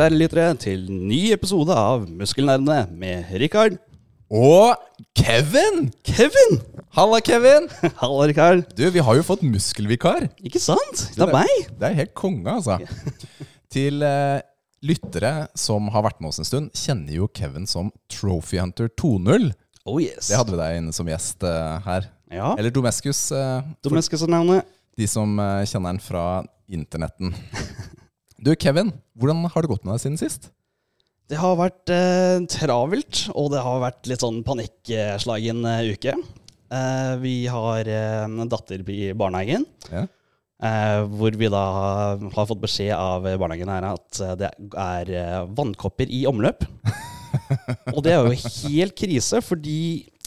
Kjære lyttere, til ny episode av Muskelnerdene med Rikard. Og Kevin! Kevin! Halla, Kevin! Halla, Rikard. Du, vi har jo fått muskelvikar. Ikke sant? Det er meg. Det er helt konge, altså. Til eh, lyttere som har vært med oss en stund, kjenner jo Kevin som Trophy Hunter 2.0. Oh yes. Det hadde vi deg inne som gjest eh, her. Ja. Eller Domescus, eh, for er navnet. de som eh, kjenner den fra internetten. Du, Kevin, hvordan har det gått med deg siden sist? Det har vært eh, travelt, og det har vært litt sånn panikkslagen eh, uke. Eh, vi har eh, en datter i barnehagen, Ja. eh, hvor vi da har fått beskjed av barnehagen her at eh, det er vannkopper i omløp. og det er jo helt krise, fordi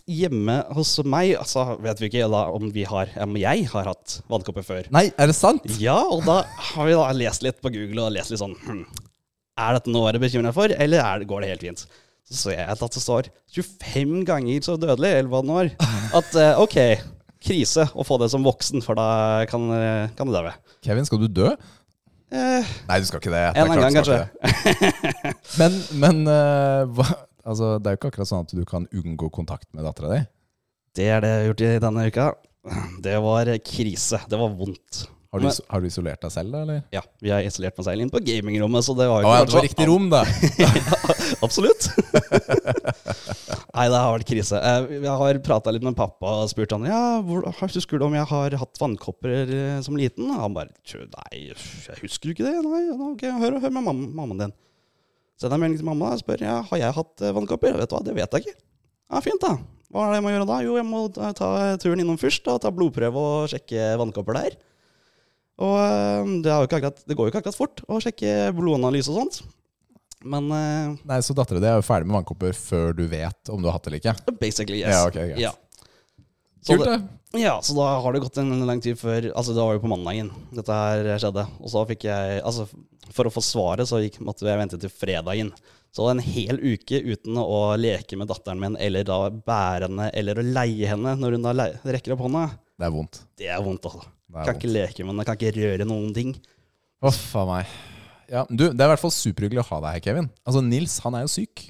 hjemme hos meg altså vet vi ikke da om, vi har, om jeg har hatt vannkopper før. Nei, er det sant? Ja, og da har vi da lest litt på Google og lest litt sånn hm, Er dette noe å være bekymra for, eller er, det- går det helt fint? Så ser jeg at det står 25 ganger så dødelig, eller hva det nå er. At eh, ok, krise å få det som voksen, for da kan, eh, kan du dø. Kevin, skal du dø? Eh, Nei, du skal ikke det. En annen gang, det. Men, men uh, hva, altså, det er jo ikke akkurat sånn at du kan unngå kontakt med dattera di. det er det jeg har gjort i denne uka. Det var krise. Det var vondt. Har, du har du isolert deg selv, da? eller? Ja, vi har isolert meg selv inn på gamingrommet, så det var jo Å, ja, det var så- riktig rom, da. Absolutt. Nei, det har vært krise. Eh, Jeg har prata litt med pappa og spurt han ja, hvor, husker du om jeg har hatt vannkopper eh, som liten. Han bare nei, jeg husker ikke det. Nei, ok, hør, hør med mamma, mammaen din. Sender en melding til mamma og spør ja, har jeg hatt eh, vannkopper. Vet du hva, det vet jeg ikke. Ja, Fint, da. Hva er det jeg må gjøre da? Jo, jeg må ta turen innom først og ta blodprøve og sjekke vannkopper der. Og eh, det, akkurat, det går jo ikke akkurat fort å sjekke blodanalyse og sånt. Men eh, Nei, Så dattera di er jo ferdig med vannkopper før du vet om du har hatt det eller ikke? Basically, yes. Ja, ok, greit. Ja. Så Kult, det, det. ja, så da har det gått en lang tid før Altså, det var jo på mandagen dette her skjedde. Og så fikk jeg Altså, for å få svaret så gikk, måtte jeg vente til fredagen. Så en hel uke uten å leke med datteren min, eller da bære henne, eller å leie henne når hun da rekker opp hånda. Det er vondt. Det er vondt, altså. Er Kan ikke leke med henne, kan ikke røre noen ting. Uff a meg. Ja, du, Det er i hvert fall superhyggelig å ha deg her, Kevin. Altså, Nils han er jo syk.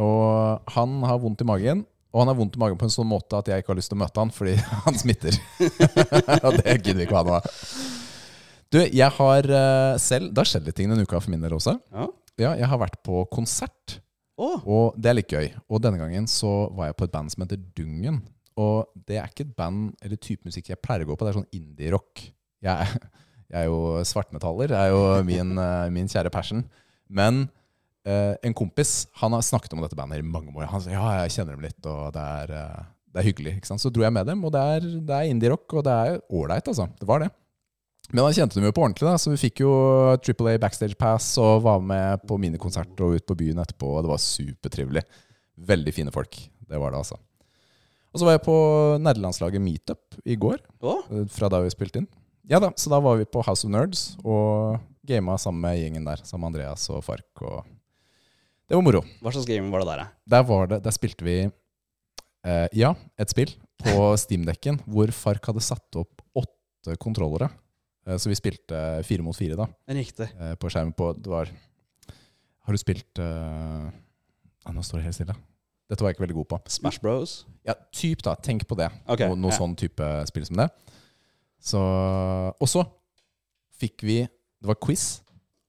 Og han har vondt i magen. Og han har vondt i magen på en sånn måte at jeg ikke har lyst til å møte han fordi han smitter. og det gidder vi ikke ha noe av. Du, jeg har eh, selv Det har skjedd litt ting denne uka for min del også. Ja. Ja, jeg har vært på konsert, Oh. og det er litt gøy. Og denne gangen så var jeg på et band som heter Dungen. Og det er ikke et band eller type musikk jeg pleier å gå på. Det er sånn indie-rock. Jeg, jeg er jo svartmetaller. Det er jo min, eh, min kjære passion. Men en kompis han har snakket om dette bandet i mange år. Han sa ja, jeg kjenner dem litt, og det er, eh, det er hyggelig. Ikke sant? Så dro jeg med dem, og det er, det er indie-rock, og det er ålreit, altså. Det var det. Men han kjente dem jo på ordentlig, da, så vi fikk jo Triple A backstage pass og var med på minikonsert og ut på byen etterpå. Og det var supertrivelig. Veldig fine folk. Det var det, altså. Og så var jeg på nerdelandslaget Meetup i går, å, eh, fra da vi spilte inn. Ja da, Så da var vi på House of Nerds og gama sammen med gjengen der. Sammen med Andreas og Fark. og Det var moro. hva slags game var det der. Der, var det, der spilte vi eh, ja, et spill på Steam-dekken hvor Fark hadde satt opp åtte kontrollere. Eh, så vi spilte fire mot fire da, Riktig. eh, på skjermen på Det var Har du spilt eh, ah, Nå står det helt stille. Dette var jeg ikke veldig god på. Smash Bros. Ja, typ da, Tenk på det. Okay, noe noe ja. sånn type spill som det. Så, og så fikk vi Det var quiz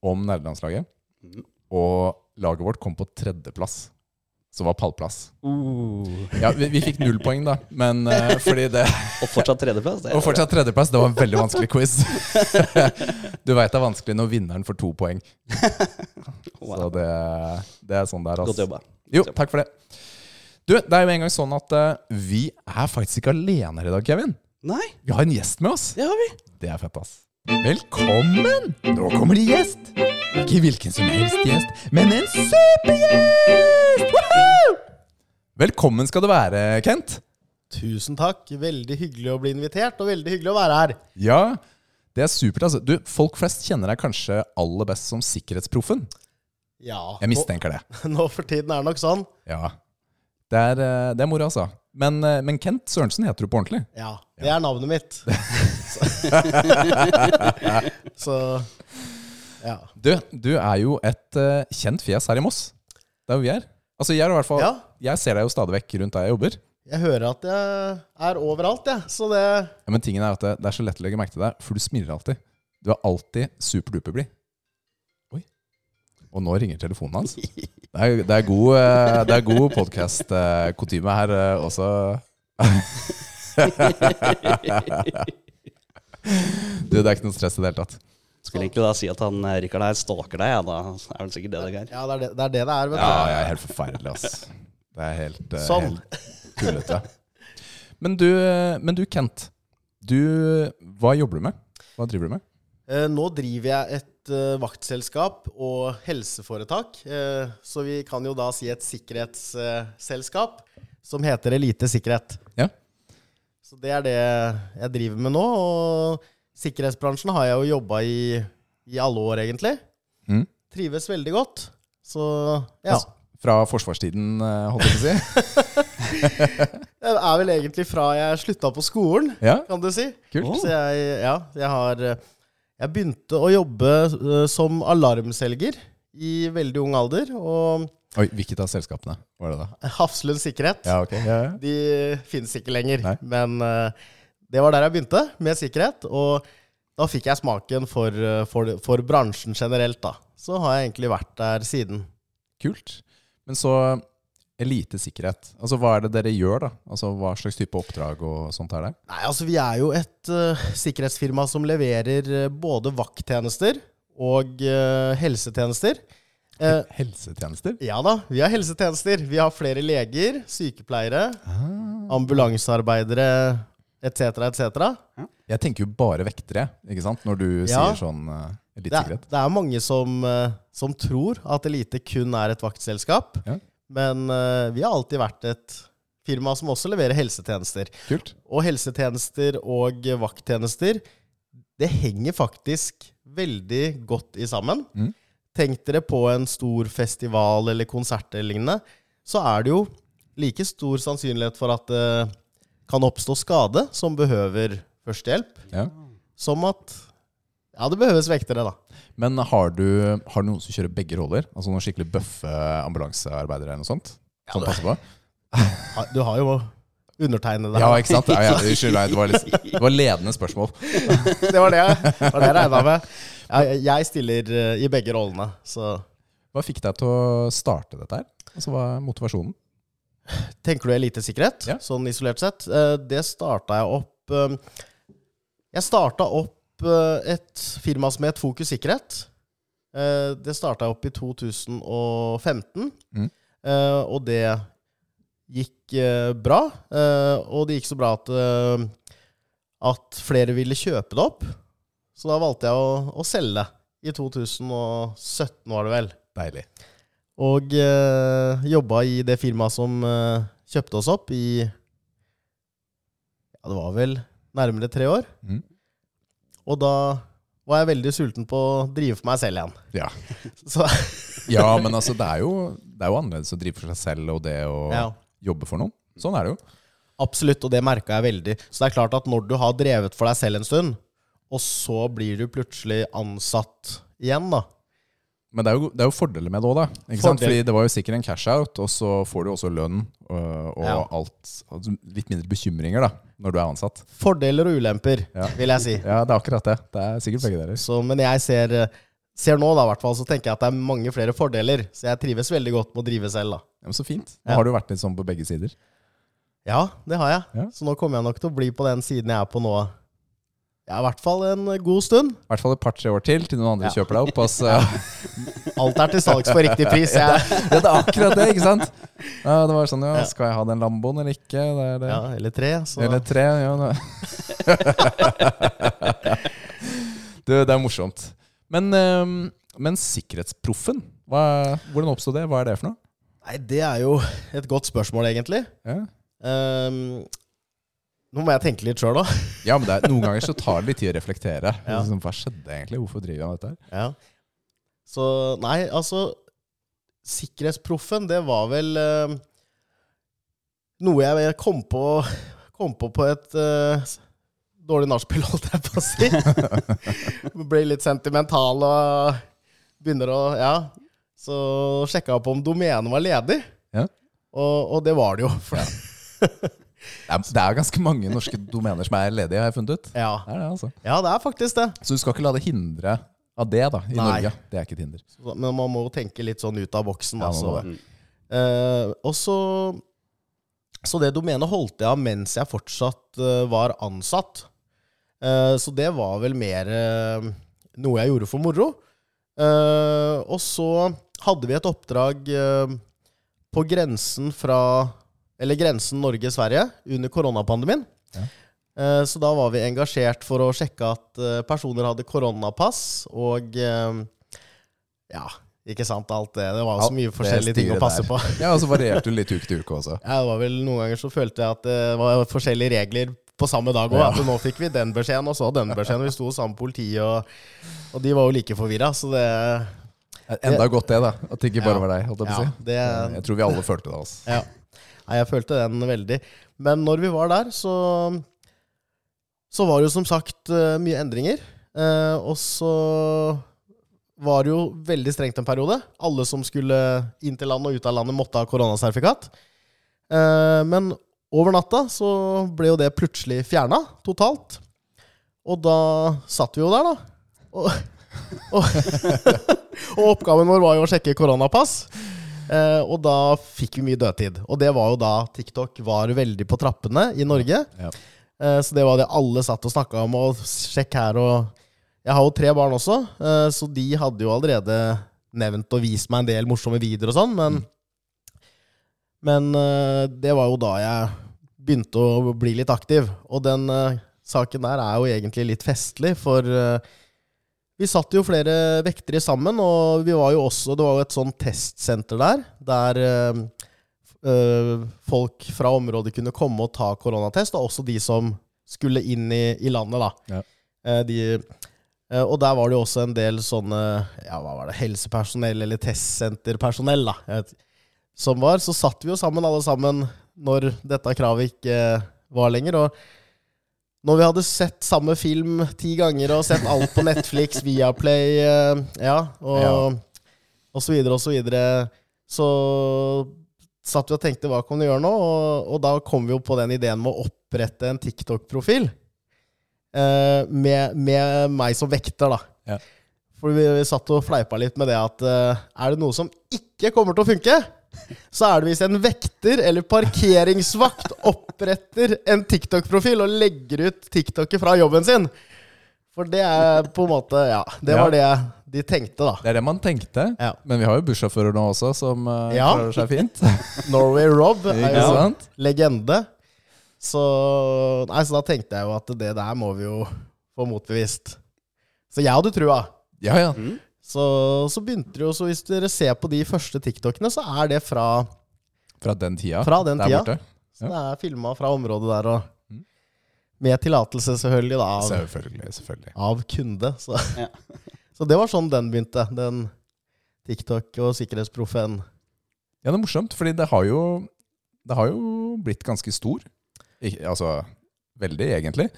om nerdelandslaget. Mm. Og laget vårt kom på tredjeplass. Som var pallplass. Uh. Ja, vi, vi fikk null poeng, da. Men uh, fordi det Og fortsatt tredjeplass? det Og fortsatt tredjeplass. Det var en veldig vanskelig quiz. Du veit det er vanskelig når vinneren får to poeng. Så det, det er sånn det er. ass. Godt jobba. Jo, takk for det. Du, det er jo en gang sånn at uh, vi er faktisk ikke alene her i dag, Kevin. Nei, Vi har en gjest med oss. det har vi. Det er fett, ass. Velkommen! Nå kommer det gjest. Ikke hvilken som helst gjest, men en supergjest! Woohoo! Velkommen skal du være, Kent. Tusen takk. Veldig hyggelig å bli invitert, og veldig hyggelig å være her. Ja, det er supert. altså. Du, Folk flest kjenner deg kanskje aller best som Sikkerhetsproffen. Ja, Jeg mistenker det. Nå, for tiden er det nok sånn. Ja. Det er, eh, det er moro, altså. Men, eh, men Kent Sørensen heter du på ordentlig. Ja, det er navnet mitt. Så, Ja. Du, du er jo et uh, kjent fjes her i Moss. Det er hvor vi er. Altså, jeg, er i hvert fall, ja. jeg ser deg jo stadig vekk rundt der jeg jobber. Jeg hører at jeg er overalt, jeg. Så det Ja, men tingen er at det, det er så lett å legge merke til deg, for du smiler alltid. Du er alltid superduper blid. Oi. Og nå ringer telefonen hans. Det er, det er god, eh, det er god podkast-kutyme her eh, også. Du, det er ikke noe stress i det hele tatt. Skulle egentlig da si at han eh, Rikard her stalker deg, ja, da er vel sikkert det det er. Ja, det er det det er, det, det er vet du. Ja, jeg er helt forferdelig, ass. Det er helt, Sånn. helt tullete. Men du, men du, Kent. Du, hva jobber du med? Hva driver du med? Eh, Nå driver jeg et eh, vaktselskap og helseforetak. eh, Så vi kan jo da si et sikkerhetsselskap som heter Elite Sikkerhet. Ja. Så det er det jeg driver med nå. Og sikkerhetsbransjen har jeg jo jobba i i alle år, egentlig. Mm. Trives veldig godt. Så ja. Altså, Fra forsvarstiden, eh, holdt jeg på å si. Det er vel egentlig fra jeg slutta på skolen, Ja, kan du si. kult. Så jeg, ja, jeg har Jeg begynte å jobbe eh, som alarmselger i veldig ung alder. Og Oi, hvilket av selskapene var det da? Hafslund Sikkerhet, Ja, ok. Ja, ja. de finnes ikke lenger. Nei. Men eh, det var der jeg begynte, med sikkerhet. Og da fikk jeg smaken for, eh, for, for bransjen generelt, da. Så har jeg egentlig vært der siden. Kult. Men så elitesikkerhet. Altså, hva er det dere gjør, da? Altså, Hva slags type oppdrag og sånt er det? Nei, altså Vi er jo et uh, sikkerhetsfirma som leverer eh, både vakttjenester og uh, helsetjenester. Uh, Helsetjenester? ja da, vi har helsetjenester. Vi har flere leger, sykepleiere, Ah. ambulansearbeidere etc., etc. Jeg tenker jo bare vektere, ikke sant? Når du Ja. sier sånn uh, Det, er- elitesikkerhet. det er mange som, som tror at Elite kun er et vaktselskap. Ja. Men uh, vi har alltid vært et firma som også leverer helsetjenester. Kult. Og helsetjenester og vakttjenester, det henger faktisk veldig godt i sammen. Mm. Tenk dere på en stor festival eller konsert eller lignende, så er det jo like stor sannsynlighet for at det kan oppstå skade som behøver førstehjelp, Ja. som at ja, det behøves vektere, da. Men har du, har du noen som kjører begge roller? Altså noen skikkelig bøffe ambulansearbeidere eller noe sånt? Som det- passer på? Du har jo undertegnede Ja, ikke sant? Ja, ja, Unnskyld det var, litt, det var ledende spørsmål. Det var det, det var det jeg regna med. Jeg, jeg stiller eh, i begge rollene, så Hva fikk deg til å starte dette her? Altså, Hva er motivasjonen? Tenker du elitesikkerhet, Ja. sånn isolert sett? Eh, Det starta jeg opp eh, Jeg starta opp eh, et firma som het Fokus sikkerhet. Eh, Det starta jeg opp i 2015, Mm. Eh, og det gikk bra. Og det gikk så bra at, at flere ville kjøpe det opp. Så da valgte jeg å, å selge. I 2017 var det vel. Deilig. Og eh, jobba i det firmaet som eh, kjøpte oss opp i Ja, det var vel nærmere tre år. Mm. Og da var jeg veldig sulten på å drive for meg selv igjen. Ja. Så ja, men altså, det er, jo, det er jo annerledes å drive for seg selv og det å ja, jobbe for noen. Sånn er det jo. absolutt, og det merka jeg veldig. Så det er klart at når du har drevet for deg selv en stund, og så blir du plutselig ansatt igjen, da. Men det er jo, det er jo fordeler med det òg, da. Ikke sant? Fordi det var jo sikkert en cash-out, og så får du også lønn og, og Ja. alt altså Litt mindre bekymringer da, når du er ansatt. Fordeler og ulemper, Ja. vil jeg si. Ja, det er akkurat det. Det er sikkert begge deler. Så, men jeg ser, ser nå, da, i hvert fall, så tenker jeg at det er mange flere fordeler. Så jeg trives veldig godt med å drive selv, da. Ja, men så fint. Nå har du vært litt sånn på begge sider. Ja, det har jeg. Så nå kommer jeg nok til å bli på den siden jeg er på nå. Ja, i hvert fall en god stund. I hvert fall et par-tre år til, til noen andre Ja. kjøper deg opp. Altså. så, Alt er til salgs for riktig pris. Ja, det er akkurat det, ikke sant? Ja, det var sånn, ja. Skal jeg ha den Lamboen eller ikke? Det er det. ja, eller tre. Så. Eller tre, ja. det. du, det er morsomt. Men, ehm, men sikkerhetsproffen, hva, hvordan oppstod det? Hva er det for noe? Nei, det er jo et godt spørsmål, egentlig. Ja, Ehm, nå må jeg tenke litt sjøl, da. ja men er, noen ganger så tar det litt tid å reflektere. Ja. Liksom, hva skjedde egentlig? Hvorfor driver han dette? her? Ja. Så nei, altså Sikkerhetsproffen, det var vel uh, noe jeg kom på, kom på på et uh, dårlig nachspiel, holdt jeg på å si. Blir litt sentimental og begynner å Ja. Så sjekka jeg opp om domenet var ledig, Ja. og, og det var det jo. For, Det er, det er ganske mange norske domener som er ledige, har jeg funnet ut. ja. Det er det, altså. ja, det er faktisk det. Så du skal ikke la det hindre av det, da, i Nei. Norge. Det er ikke et hinder. Men man må tenke litt sånn ut av boksen. Ja, altså. det. Eh, og så Så det domenet holdt jeg av mens jeg fortsatt uh, var ansatt. Eh, så det var vel mer eh, noe jeg gjorde for moro. Eh, og så hadde vi et oppdrag eh, på grensen fra Eller grensen Norge-Sverige under koronapandemien. Ja. Eh, så da var vi engasjert for å sjekke at eh, personer hadde koronapass og eh, Ja, ikke sant, alt det. Det var jo så mye forskjellige ting å passe der. på. Ja, og så varierte du litt uke til uke også. Ja, det var vel Noen ganger så følte jeg at det var forskjellige regler på samme dag òg. Ja. At nå fikk vi den beskjeden, og så den beskjeden. Vi sto hos samme politi, og, og de var jo like forvirra. Så det Enda godt det, da. At det ikke bare Ja. var deg. holdt jeg på å Ja, si. det Jeg tror vi alle følte det. altså. Ja. Nei, jeg følte den veldig. Men når vi var der, så Så var det jo som sagt eh, mye endringer. Eh, og så var det jo veldig strengt en periode. Alle som skulle inn til landet og ut av landet, måtte ha koronasertifikat. Eh, men over natta så ble jo det plutselig fjerna totalt. Og da satt vi jo der, da. Og, og, og oppgaven vår var jo å sjekke koronapass. Eh, og da fikk vi mye dødtid. Og det var jo da TikTok var veldig på trappene i Norge. Ja. Eh, så det var det alle satt og snakka om. Og sjekk her og Jeg har jo tre barn også, eh, så de hadde jo allerede nevnt og vist meg en del morsomme videoer og sånn, men Men eh, det var jo da jeg begynte å bli litt aktiv. Og den eh, saken der er jo egentlig litt festlig, for eh, vi satt jo flere vektere sammen, og vi var jo også Det var jo et sånn testsenter der, der eh, folk fra området kunne komme og ta koronatest, og også de som skulle inn i, i landet, da. Ja. Eh, de, og der var det jo også en del sånne ja, hva var det, helsepersonell eller testsenterpersonell, da. Vet- Som var. Så satt vi jo sammen, alle sammen, når dette kravet ikke var lenger. Og når vi hadde sett samme film ti ganger og sett alt på Netflix, Viaplay, eh, ja, og, Ja. og så videre og så videre, så satt vi og tenkte hva kan vi gjøre nå? Og, og da kom vi jo på den ideen med å opprette en TikTok-profil. Eh, med, med meg som vekter, da. Ja. For vi, vi satt og fleipa litt med det at eh, er det noe som ikke kommer til å funke, så er det hvis en vekter eller parkeringsvakt oppretter en TikTok-profil og legger ut TikToket fra jobben sin. For det er på en måte Ja, det Ja. var det de tenkte, da. Det er det man tenkte. Ja. Men vi har jo bussjåfører nå også, som uh, Ja. klarer seg fint. Norway Rob er jo ja. legende. Så, nei, så da tenkte jeg jo at det der må vi jo få motbevist. Så jeg hadde trua. Ja, ja. Så, så begynte det jo, så hvis dere ser på de første TikTokene, så er det fra, Fra den tida. Fra den der tida. borte. så det er filma fra området der, og Mm. med tillatelse selvfølgelig da, av, Selvfølgelig. selvfølgelig. av kunde. Så. Ja. så det var sånn den begynte. Den TikTok og Sikkerhetsproffen. Ja, det er morsomt, fordi det har jo Det har jo blitt ganske stor. Ik altså veldig, egentlig.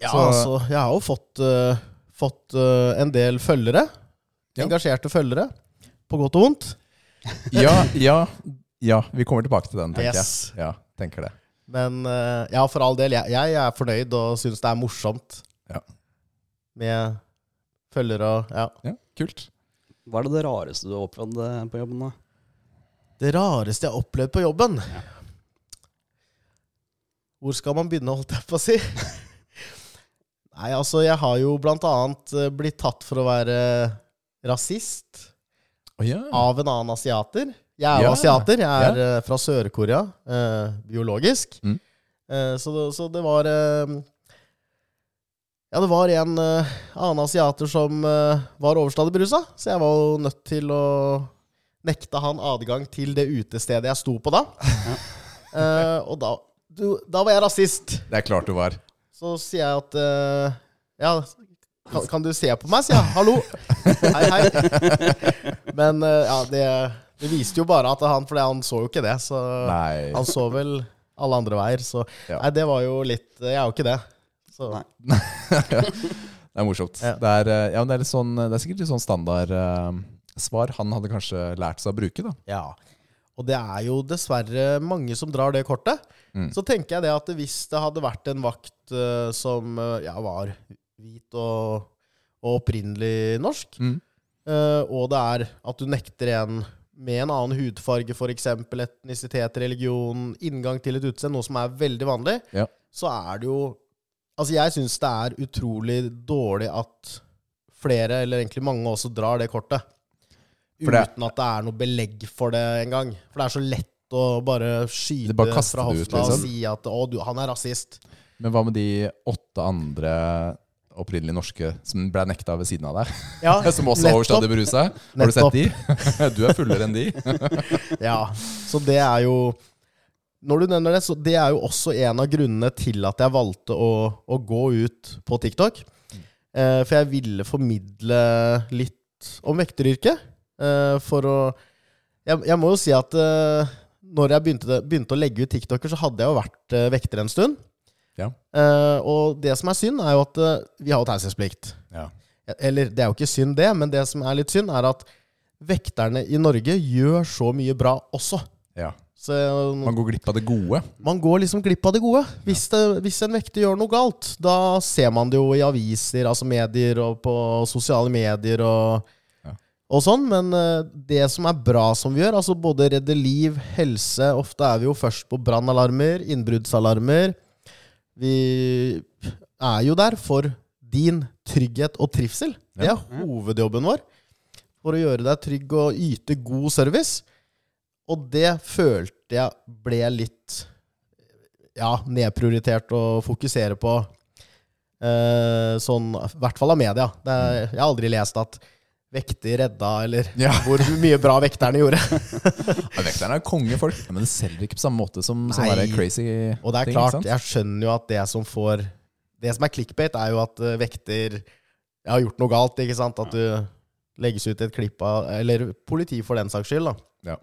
Ja, Så- altså, jeg har jo fått, eh, fått eh, en del følgere. Ja. Engasjerte følgere. På godt og vondt. Ja, ja, ja. Vi kommer tilbake til den, tenker Yes. jeg. Ja, tenker det. Men eh, ja, for all del. Jeg, jeg er fornøyd og syns det er morsomt. Ja. Med følgere og Ja. Ja, Kult. Hva er det, det rareste du har opplevd eh, på jobben? da? Det rareste jeg har opplevd på jobben Ja. Hvor skal man begynne, holdt jeg på å si? Nei, altså, jeg har jo blant annet eh, blitt tatt for å være rasist oh, ja. av en annen asiater. Jeg er jo Ja. asiater. Jeg er eh, fra Sør-Korea, eh, biologisk. Mm. Eh, så, så det var eh, Ja, det var en eh, annen asiater som eh, var overstadig berusa, så jeg var jo nødt til å nekte han adgang til det utestedet jeg sto på da. Eh, og da, du, da var jeg rasist. Det er klart du var. Så sier jeg at Ja, kan, kan du se på meg? sier jeg. Hallo. Hei, hei. Men eh, ja, det, det viste jo bare at han For han så jo ikke det. Så Nei. han så vel alle andre veier. Så Ja. nei, det var jo litt Jeg er jo ikke det. Så Nei. Det er morsomt. Ja. Det, er, eh, ja, men det, er litt sånn, det er sikkert litt sånn standard uh, svar han hadde kanskje lært seg å bruke. da. Ja. Og det er jo dessverre mange som drar det kortet. Mm. Så tenker jeg det at hvis det hadde vært en vakt uh, som uh, ja, var hvit og, og opprinnelig norsk, Mm. Uh, og det er at du nekter en med en annen hudfarge, f.eks. etnisitet, religion, inngang til et utseende, noe som er veldig vanlig, Ja. så er det jo Altså, jeg syns det er utrolig dårlig at flere, eller egentlig mange også, drar det kortet. Det- uten at det er noe belegg for det engang. For det er så lett å bare skyte bare fra hofta ut, hofta og liksom. si at 'å, du, han er rasist'. Men hva med de åtte andre opprinnelig norske som ble nekta ved siden av deg? Ja, Som også var overstadig berusa? Har du sett de? Du er fullere enn de. Ja, så det er jo Når du nevner det, så det er jo også en av grunnene til at jeg valgte å, å gå ut på TikTok. Eh, for jeg ville formidle litt om vekteryrket. Eh, for å jeg, jeg må jo si at eh, når jeg begynte, begynte å legge ut TikToker, så hadde jeg jo vært eh, vekter en stund. Ja. Uh, og det som er synd, er jo at uh, vi har jo taushetsplikt. Ja. Eller det er jo ikke synd, det, men det som er litt synd, er at vekterne i Norge gjør så mye bra også. ja. Så Man går glipp av det gode. man går liksom glipp av det gode. Hvis, det, hvis en vekter gjør noe galt, da ser man det jo i aviser, altså medier, og på sosiale medier og, Ja. og sånn. Men uh, det som er bra som vi gjør, altså både redde liv, helse Ofte er vi jo først på brannalarmer, innbruddsalarmer. Vi er jo der for din trygghet og trivsel. Det er hovedjobben vår. For å gjøre deg trygg og yte god service. Og det følte jeg ble litt ja, nedprioritert å fokusere på. Eh, sånn, I hvert fall av media. Det er, jeg har aldri lest at vekter redda, eller Ja. hvor mye bra vekterne gjorde. Ja, Vekterne er kongefolk, men det selger ikke på samme måte som sånne Nei. der crazy Og det er ting. klart, jeg skjønner jo at det som får Det som er clickbait, er jo at eh, vekter jeg har gjort noe galt. ikke sant? At du legges ut i et klipp av Eller politi, for den saks skyld. da Ja.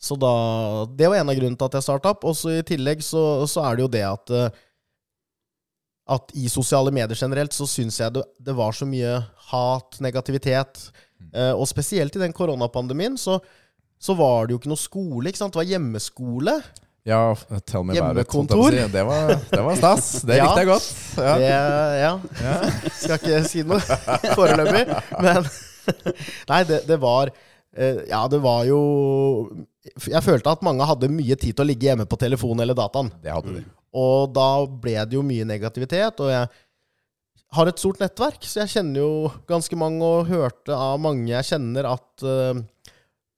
Så da, Det var en av grunnene til at jeg starta opp. Og så i tillegg så, så er det jo det at eh, At i sosiale medier generelt så syns jeg det, det var så mye hat, negativitet. eh, og spesielt i den koronapandemien så, så var det jo ikke noe skole. ikke sant? Det var hjemmeskole. Ja, tell me it. Hjemmekontor. si. Det var, det var stas. Det Ja. likte jeg godt. Ja. Det, ja. Skal ikke si noe foreløpig, men Nei, det, det var eh, Ja, det var jo Jeg følte at mange hadde mye tid til å ligge hjemme på telefonen eller dataen. Det hadde de. Og da ble det jo mye negativitet. Og jeg har et stort nettverk, så jeg kjenner jo ganske mange, og hørte av mange jeg kjenner, at uh,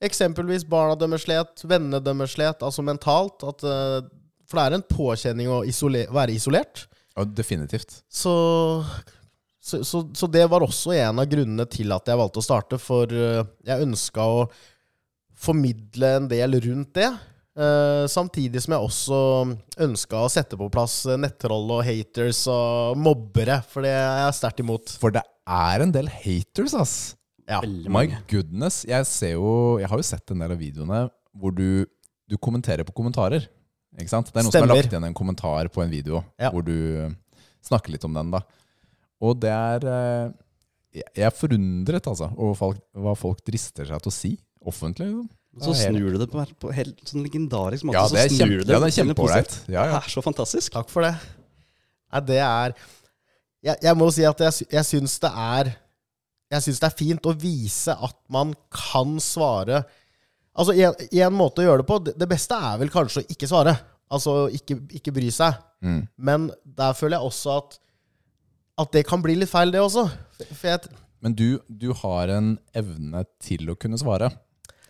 eksempelvis barna deres slet, vennene deres slet, altså mentalt. At, uh, for det er en påkjenning å isole være isolert. Ja, definitivt. Så, så, så, så det var også en av grunnene til at jeg valgte å starte, for uh, jeg ønska å formidle en del rundt det. Eh, samtidig som jeg også ønska å sette på plass nettroll og haters og mobbere, for det er jeg sterkt imot. For det er en del haters, ass. Ja. My goodness. Jeg ser jo Jeg har jo sett en del av videoene hvor du, du kommenterer på kommentarer. Ikke sant? Det er noen som har lagt igjen en kommentar på en video Ja. hvor du snakker litt om den. da Og det er eh, Jeg jeg er forundret altså over folk, hva folk drister seg til å si offentlig. liksom. Så snur du det på, på helt sånn legendarisk måte. Ja, det er, snur kjempe, det, ja, det er kjempeålreit. Ja, ja. Det er så fantastisk. Takk for det. Nei, det er Jeg, jeg må si at jeg, jeg syns det er Jeg syns det er fint å vise at man kan svare Altså, én en måte å gjøre det på det, det beste er vel kanskje å ikke svare. Altså ikke, ikke bry seg. Mm. Men der føler jeg også at At det kan bli litt feil, det også. For jeg, Men du, du har en evne til å kunne svare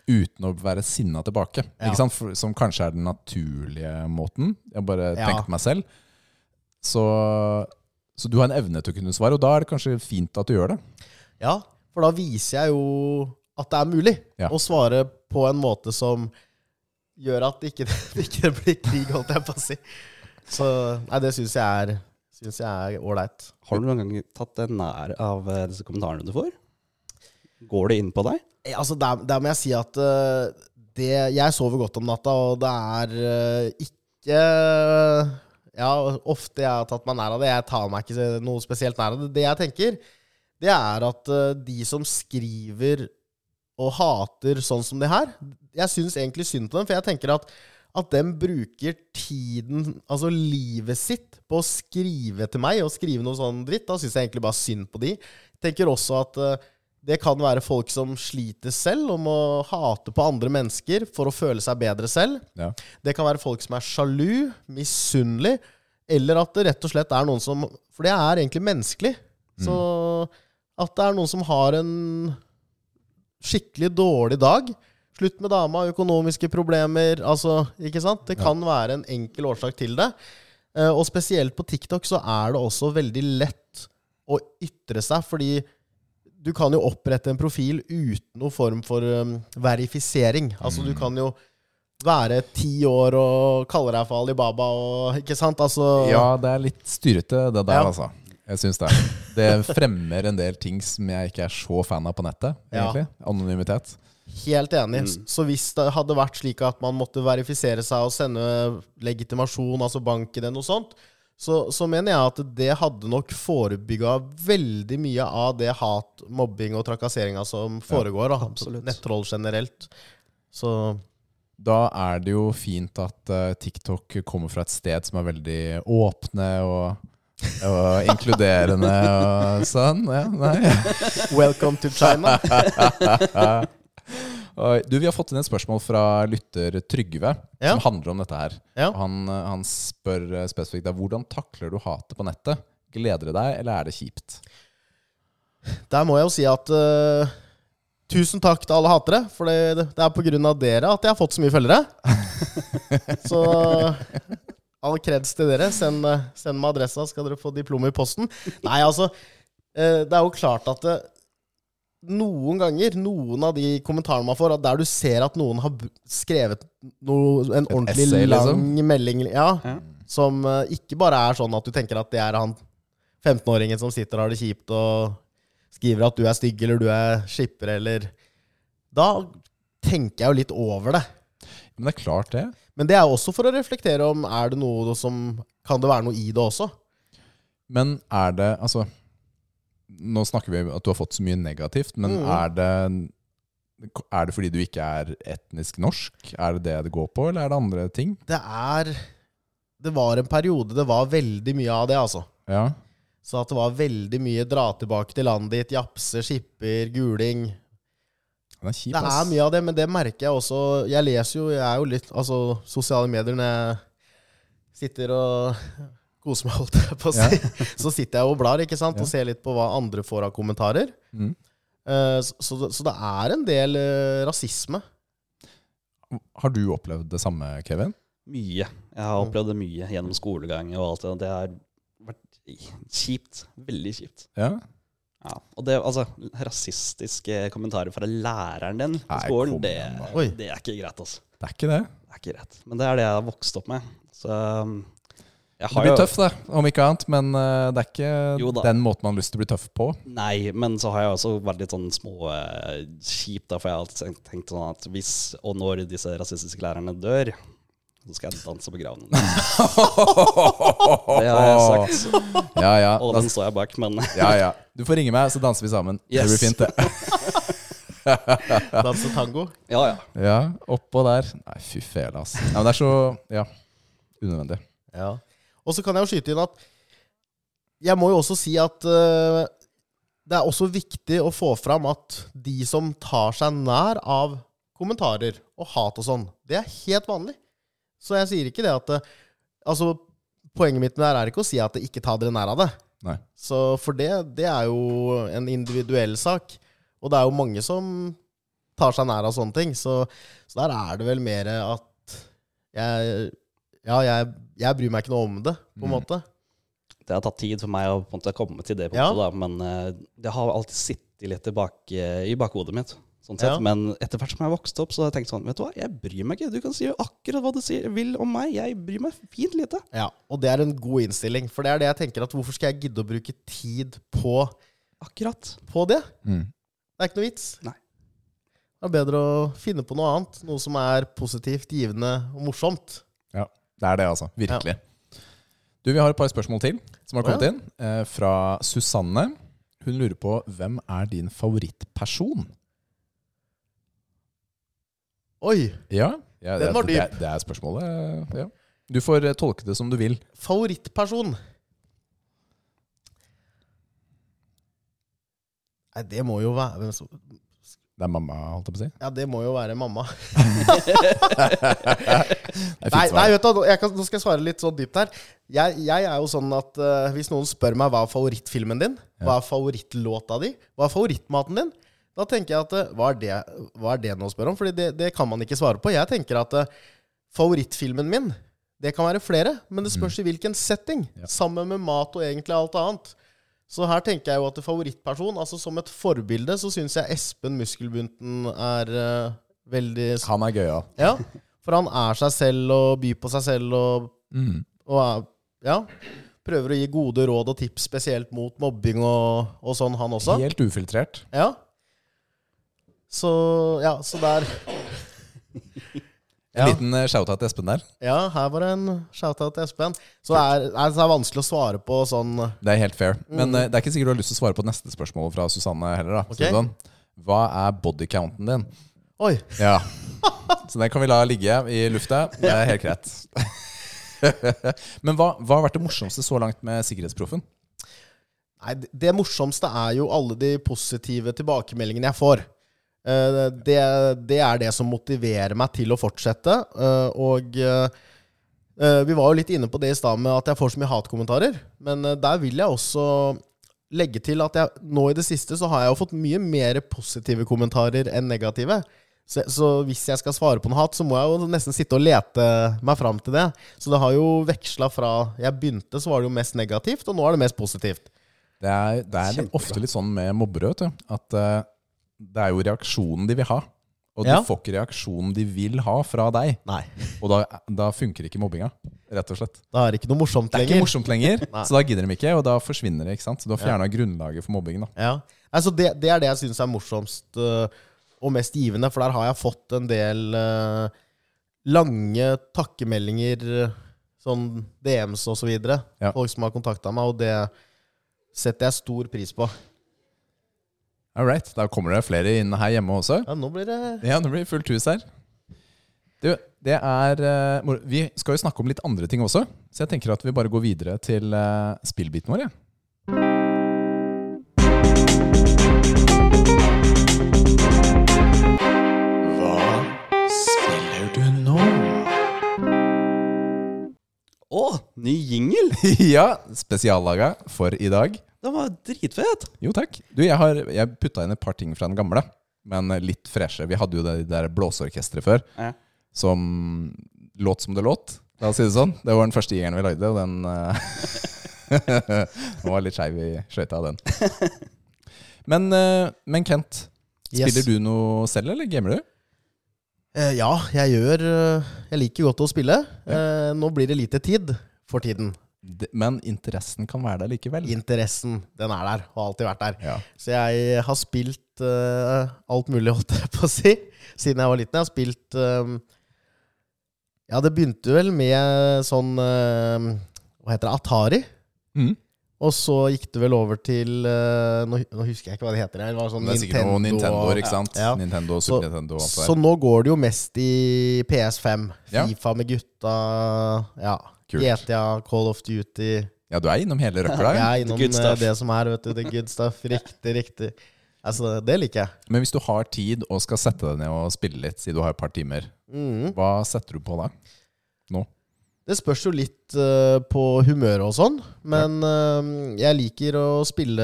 uten å være sinna tilbake. Ja. Ikke sant? For, som kanskje er den naturlige måten. Jeg bare Ja. tenkte meg selv. Så, så du har en evne til å kunne svare, og da er det kanskje fint at du gjør det. ja, for da viser jeg jo at det er mulig Ja. å svare på en måte som gjør at det ikke, det ikke blir krig, holdt jeg på å si. Så nei, det syns jeg er Synes jeg er ålreit. Har du noen gang tatt deg nær av eh, disse kommentarene du får? Går det inn på deg? Eh, Altså, der, der må jeg si at uh, det, jeg sover godt om natta, og det er uh, ikke ja, ofte jeg har tatt meg nær av det. Jeg tar meg ikke noe spesielt nær av det. Det jeg tenker, det er at de som skriver og hater sånn som det her Jeg syns egentlig synd på dem, for jeg tenker at at dem bruker tiden, altså livet sitt, på å skrive til meg og skrive noe sånn dritt, da syns jeg egentlig bare synd på de. Jeg tenker også at det kan være folk som sliter selv, om å hate på andre mennesker for å føle seg bedre selv. Ja. Det kan være folk som er sjalu, misunnelig, eller at det rett og slett er noen som For det er egentlig menneskelig. Så at det er noen som har en skikkelig dårlig dag. Slutt med dama, økonomiske problemer Altså, ikke sant? Det kan være en enkel årsak til det. Eh, Og spesielt på TikTok så er det også veldig lett å ytre seg, fordi du kan jo opprette en profil uten noen form for um, verifisering. Altså, du kan jo være ti år og kalle deg for Alibaba og Ikke sant? Altså Ja, det er litt styrete, det der, Ja. altså. Jeg syns det. Det fremmer en del ting som jeg ikke er så fan av på nettet, Ja. egentlig. Anonymitet. Helt enig. Så hvis det hadde vært slik at man måtte verifisere seg og sende legitimasjon, altså bank-ID, noe sånt, så, så mener jeg at det hadde nok forebygga veldig mye av det hat, mobbing og trakasseringa som foregår. Da. Nettroll generelt. Så Da er det jo fint at uh, TikTok kommer fra et sted som er veldig åpne og, og inkluderende og sånn. Ja, welcome to China. Du, Vi har fått inn et spørsmål fra lytter Trygve, Ja. som handler om dette her. Ja. Han, eh, han spør eh, spesifikt da, hvordan takler du hatet på nettet. Gleder det deg, eller er det kjipt? Der må jeg jo si at uh, Tusen takk til alle hatere, for det, det er av dere at jeg har fått så mye følgere. så all kreds til dere. Send, send meg adressa, skal dere få diplom i posten. Nei, altså Uh, Det er jo klart at det, noen ganger, noen av de kommentarene man får, at der du ser at noen har skrevet noe, en ordentlig essay, lang liksom? melding ja, Ja. som uh, ikke bare er sånn at du tenker at det er han 15-åringen som sitter og har det kjipt og skriver at du er stygg eller du er skipper eller Da tenker jeg jo litt over det. Men det er klart, det. Men det er også for å reflektere om er det noe som Kan det være noe i det også? Men er det Altså, nå snakker vi om at du har fått så mye negativt, men Mm. er det er det fordi du ikke er etnisk norsk? Er det det det går på, eller er det andre ting? Det er Det var en periode det var veldig mye av det, altså. Ja. Så at det var veldig mye dra tilbake til landet ditt, japse, skipper, guling. Det er kjip, Det er mye av det, men det merker jeg også. Jeg leser jo, jeg er jo litt Altså, sosiale medier når jeg sitter og koser meg, holdt jeg på å si, så sitter jeg og blar, ikke sant, Ja. og ser litt på hva andre får av kommentarer. Mm. Eh, Så, så, det- så det er en del eh, rasisme. Har du opplevd det samme, Kevin? Mye. Jeg har opplevd det mye gjennom skolegang og alt det. Det har vært kjipt. Veldig kjipt. Ja. Ja. Og det, altså, rasistiske kommentarer fra læreren din på skolen, det, det er ikke greit, altså. Det er ikke det. Det er ikke greit. Men det er det jeg har vokst opp med. Så um, Det blir tøft, det, om ikke annet. Men eh, det er ikke Jo den måten man har lyst til å bli tøff på. Nei, men så har jeg også vært litt sånn små eh, kjipt, da, for jeg har alltid tenkt- tenkt sånn at hvis og når disse rasistiske lærerne dør, så skal jeg danse på graven. Det har jeg sagt, Ja, ja. og den står jeg bak, men ja, ja. Du får ringe meg, så danser vi sammen. Det blir fint, det. Danse tango. ja, ja. Ja, oppå der. Nei, fy fele, altså. Nei, men det er så Ja, unødvendig. Ja. Og så kan jeg jo skyte inn at jeg må jo også si at uh, det er også viktig å få fram at de som tar seg nær av kommentarer og hat og sånn, det er helt vanlig. Så jeg sier ikke det at uh, Altså, poenget mitt med det er ikke å si at det ikke ta dere nær av det. Nei. Så for det, det er jo en individuell sak. Og det er jo mange som tar seg nær av sånne ting. Så, så der er det vel mer at jeg Ja, jeg, jeg bryr meg ikke noe om det, på en Mm. måte. Det har tatt tid for meg å på en måte komme til det Ja. punktet, da, men eh, det har alltid sittet litt tilbake i bakhodet mitt. Sånn sett. Ja. Men etter hvert som jeg vokste opp, så har jeg tenkt sånn Vet du hva, jeg bryr meg ikke. Du kan si akkurat hva du sier, vil om meg. Jeg bryr meg fint lite. Ja, Og det er en god innstilling. For det er det jeg tenker at hvorfor skal jeg gidde å bruke tid på, Akkurat. på det? Mm. Det er ikke noe vits. Nei. Det er bedre å finne på noe annet. Noe som er positivt, givende og morsomt. Ja, det er det, altså. Virkelig. Du, Vi har et par spørsmål til som har ja. kommet inn. Eh, fra Susanne. Hun lurer på hvem er din favorittperson? Oi! Ja, ja Den var dyp. det, det er spørsmålet. eh, Ja. Du får eh, tolke det som du vil. Favorittperson? Nei, det må jo være Det er mamma, holdt jeg på å si. Ja, det må jo være mamma. Nei, nei vet du, jeg kan, nå skal jeg svare litt så dypt her. Jeg, jeg er jo sånn at uh, hvis noen spør meg hva er favorittfilmen din, hva er favorittlåta di, hva er favorittmaten din, da tenker jeg at uh, hva er det, hva er det noe å spørre om? Fordi det, det kan man ikke svare på. Jeg tenker at uh, favorittfilmen min, det kan være flere, men det spørs i hvilken setting. Ja. Sammen med mat og egentlig alt annet. Så her tenker jeg jo at favorittperson, altså som et forbilde, så syns jeg Espen Muskelbunten er uh, veldig Han er gøyal. ja, for han er seg selv og byr på seg selv og, Mm. og er, ja, prøver å gi gode råd og tips spesielt mot mobbing og, og sånn, han også. Helt ufiltrert. Ja. Så ja, så der En Ja. liten eh, shout-out til Espen der. Ja, her var det en shout-out til Espen. Så det er, det er vanskelig å svare på sånn Det er helt fair. Men mm. det er ikke sikkert du har lyst til å svare på neste spørsmål fra Susanne heller. da Ok. Sånn, Hva er bodycounten din? Oi! Ja. Så den kan vi la ligge i lufta. Det er helt greit. Men hva, hva har vært det morsomste så langt med Sikkerhetsproffen? Nei, det- det morsomste er jo alle de positive tilbakemeldingene jeg får. Eh, Det, det er det som motiverer meg til å fortsette. eh, Og eh, vi var jo litt inne på det i stad med at jeg får så mye hatkommentarer. Men der vil jeg også legge til at jeg, nå i det siste så har jeg jo fått mye mer positive kommentarer enn negative. Så, så hvis jeg skal svare på noe hat, så må jeg jo nesten sitte og lete meg fram til det. Så det har jo veksla fra jeg begynte, så var det jo mest negativt, og nå er det mest positivt. Det er, det er ofte litt sånn med mobbere, vet du. At eh, det er jo reaksjonen de vil ha. Og Ja. du får ikke reaksjonen de vil ha fra deg. Nei. Og da, da funker ikke mobbinga, rett og slett. Da er det ikke noe morsomt lenger. Det er ikke morsomt lenger, så da gidder de ikke, og da forsvinner det. ikke sant? Så du har fjerna grunnlaget for mobbingen. da. Ja. Altså det, det er det jeg syns er morsomst øh, og mest givende, for der har jeg fått en del uh, lange takkemeldinger, sånn DMs og så. Ja. Folk som har kontakta meg, og det setter jeg stor pris på. All right, Da kommer det flere inn her hjemme også. Ja, nå blir det Ja, nå blir det fullt hus her. Du, det er eh. Vi skal jo snakke om litt andre ting også, så jeg tenker at vi bare går videre til eh, spillbiten vår. Ja. Hva spiller du nå? Å, ny jingle! ja, spesiallaga for i dag. Den var dritfet. Jo, takk. Du, jeg har jeg putta inn et par ting fra den gamle, men litt freshe. Vi hadde jo det der blåseorkesteret før, Ja. som låt som det låt. La oss si det sånn. Det var den første jegeren vi lagde, og den eh, Den var litt skeiv i skøyta, den. Men, eh, men Kent, Yes. spiller du noe selv, eller gamer du? Eh, Ja, jeg gjør Jeg liker godt å spille. Ja. Nå blir det lite tid for tiden. Men interessen kan være der likevel. Interessen, den er der, og har alltid vært der. Ja. Så jeg har spilt uh, alt mulig, holdt jeg på å si, siden jeg var liten. Jeg har spilt eh, Ja, det begynte vel med sånn uh, Hva heter det? Atari. Mm. Og så gikk det vel over til eh, nå, nå husker jeg ikke hva det heter. Det var sånn Det er sikkert noe Nintendo, ikke sant? Ja. Nintendo, Så- Nintendo Så nå går det jo mest i PS5. Ja. Fifa med gutta. Ja. Kult. GTA, Call of Duty. Ja, du er innom hele røkla. Ja. innom eh, det som er, vet du. The good stuff. Riktig, riktig. Altså, det liker jeg. Men hvis du har tid og skal sette deg ned og spille litt, si du har et par timer, mm. hva setter du på da? Det spørs jo litt uh, på humøret og sånn, men uh, jeg liker å spille,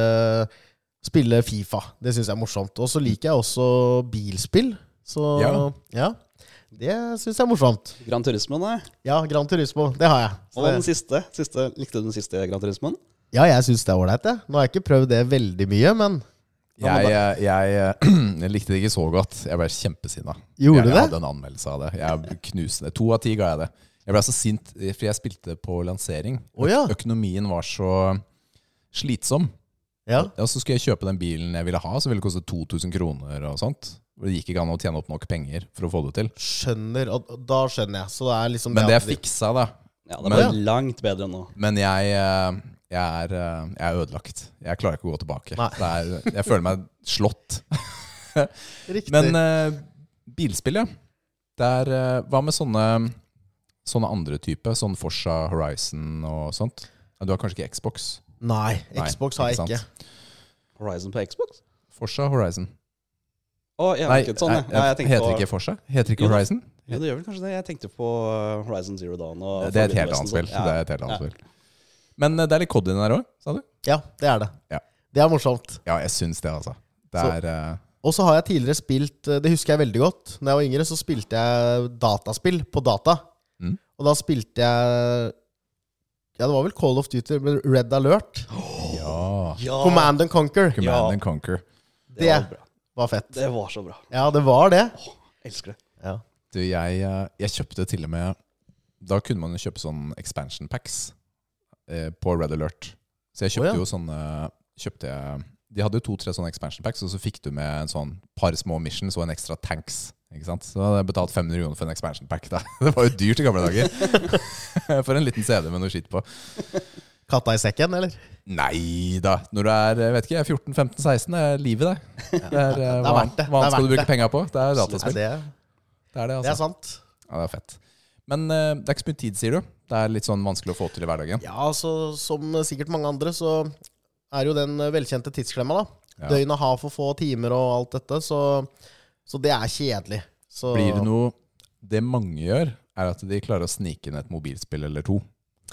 spille Fifa. Det syns jeg er morsomt. Og så liker jeg også bilspill. Så Ja. ja, det syns jeg er morsomt. Gran Turismo, nei. Ja, Gran Turismo, det har jeg. Så Og den siste, siste Likte du den siste Gran Turismoen? ja, jeg syns det er ålreit, jeg. Nå har jeg ikke prøvd det veldig mye, men jeg, Jeg, jeg, jeg likte det ikke så godt. Jeg ble kjempesinna. Gjorde jeg, det? jeg hadde en anmeldelse av det. Jeg knuste det. To av ti ga jeg det. Jeg ble så sint, for jeg spilte på lansering. Å, ja. Økonomien var så slitsom. Ja. Og så skulle jeg kjøpe den bilen jeg ville ha, så ville det koste 2000 kroner og sånt. Det gikk ikke an å tjene opp nok penger for å få det til. Skjønner. Og da skjønner jeg. Så det er liksom Men det jeg fiksa, da, Ja, det Men- langt bedre nå. Men jeg, eh, jeg, er, eh, jeg er ødelagt. Jeg klarer ikke å gå tilbake. Det er, jeg føler meg slått. Riktig. Men uh, bilspill, ja. Det er, eh, hva med sånne, sånne andre typer? Sånn Forsa Horizon og sånt? Du har kanskje ikke Xbox? Nei, Nei, Xbox har jeg ikke ikke. Horizon på Xbox? Forsa Horizon. Å, jeg Nei, ikke sånn, jeg. nei, jeg heter på, ikke Forsa? Heter ikke Horizon? Jo, det gjør vel kanskje det. Jeg tenkte på uh, Horizon Zero Dawn. Og Det er et helt annet spill. sånt. Det er et helt annet Ja. spill. Men eh, det er litt COD den der òg, sa du? Ja, det er det. Ja. Det er morsomt. Ja, jeg syns det, altså. Det er Så. Og så har jeg tidligere spilt Det husker jeg veldig godt. Når jeg var yngre, så spilte jeg dataspill på data. Og da spilte jeg Ja, det var vel Call of Duty, men Red Alert. Ja. Ja, Command and Conquer. Command Ja. and Conquer. det var Det bra. var fett. Det var så bra. Ja, det var det. Elsker det. Ja. Du, jeg, eh, jeg kjøpte til og med Da kunne man jo kjøpe sånn expansion packs eh, på Red Alert. Så jeg kjøpte oh, ja. jo sånne kjøpte jeg, De hadde jo to-tre sånne expansion packs, og så fikk du med en sånn par små missions og en ekstra tanks. Ikke sant? Så hadde jeg betalt 500 kroner for en expansion pack. Da. Det var jo dyrt i gamle dager. for en liten CD med noe skitt på. Katta i sekken, eller? Nei da. Når du er vet ikke, er 14-15-16, det er livet, det. Det er, eh, er hva, det. hva Det annet skal du bruke penga på? Det er dataspill. det, Det er det, det altså. er sant. Ja, det er fett. Men uh, det er ikke så mye tid, sier du? Det er litt sånn vanskelig å få til i hverdagen? Ja, altså, som sikkert mange andre, så er jo den velkjente tidsklemma, da. Ja. Døgnet har for få timer og alt dette, så, så det er kjedelig. Så, Blir det noe Det mange gjør, er at de klarer å snike inn et mobilspill eller to.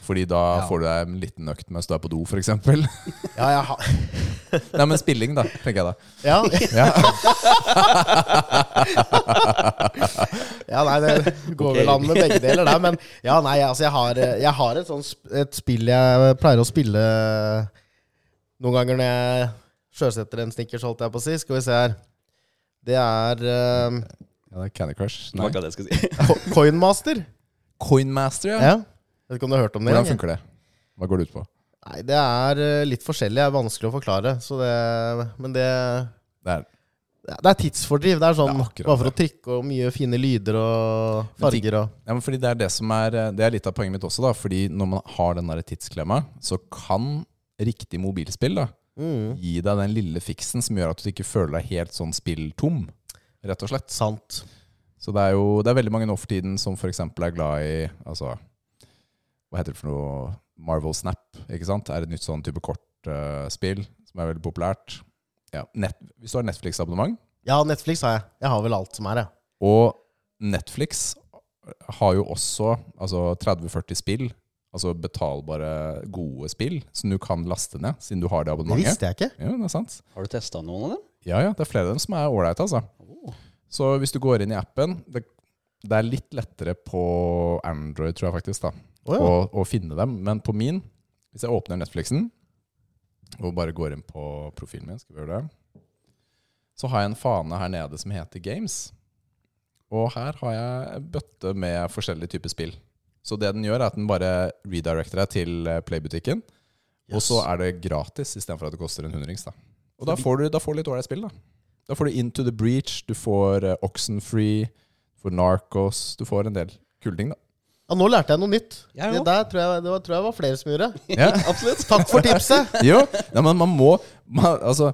Fordi da Ja. får du deg en liten økt mens du er på do, f.eks. Ja, jeg har Nei, men spilling, da, tenker jeg da. Ja, Ja. ja nei, det går okay. vel an med begge deler der. Men ja, nei, altså, jeg har, jeg har et, sånt, et spill jeg pleier å spille noen ganger når jeg sjøsetter en snickers, holdt jeg på å si. Skal vi se her. Det er uh, ja, det er Candy Crush. Nei. Hva det jeg skal si. Coinmaster. Coinmaster, ja. Ja. Vet ikke om du har hørt om det? Hvordan funker det? Hva går det ut på? Nei, det er uh, litt forskjellig. Det er vanskelig å forklare. Så det, men det, Det er, det er tidsfordriv. Det er sånn Det er bare for det. å trykke og mye fine lyder og farger og ja, men fordi det er det som er Det er litt av poenget mitt også, da. Fordi når man har den der tidsklemma, så kan riktig mobilspill da mm, gi deg den lille fiksen som gjør at du ikke føler deg helt sånn spilltom, rett og slett. Sant. Så det er jo det er veldig mange nå for tiden som f.eks. er glad i altså, Hva heter det for noe? Marvel Snap, ikke sant? Er et nytt sånn type kortspill som er veldig populært. Ja, Net hvis du har Netflix-abonnement, Ja, Netflix har jeg. Jeg har vel alt som er, jeg. og Netflix har jo også altså 30-40 spill, altså betalbare, gode spill, som du kan laste ned, siden du har det abonnementet. Det visste jeg ikke. Ja, det er sant. Har du testa noen av dem? Ja, ja, det er flere av dem som er ålreite, altså. Oh. Så hvis du går inn i appen det, det er litt lettere på Android, tror jeg faktisk, da, Å, ja. å, å finne dem. Men på min, hvis jeg åpner Netflixen og bare går inn på profilen min, skal vi gjøre det, så har jeg en fane her nede som heter Games. Og her har jeg bøtte med forskjellige typer spill. Så det den gjør, er at den bare redirecter deg til eh, Playbutikken. Og så er det gratis istedenfor at det koster en hundrings. da. Og da får du, da får du litt ålreit spill, da. Da får du Into the Breach, du får uh, Oxenfree, du får Narcos Du får en del kule ting, da. Ja, nå lærte jeg noe nytt. Ja, det der tror jeg, det var, tror jeg var flere som gjorde. Ja. Absolutt. Takk for tipset! Jo, ja, men man må man, Altså,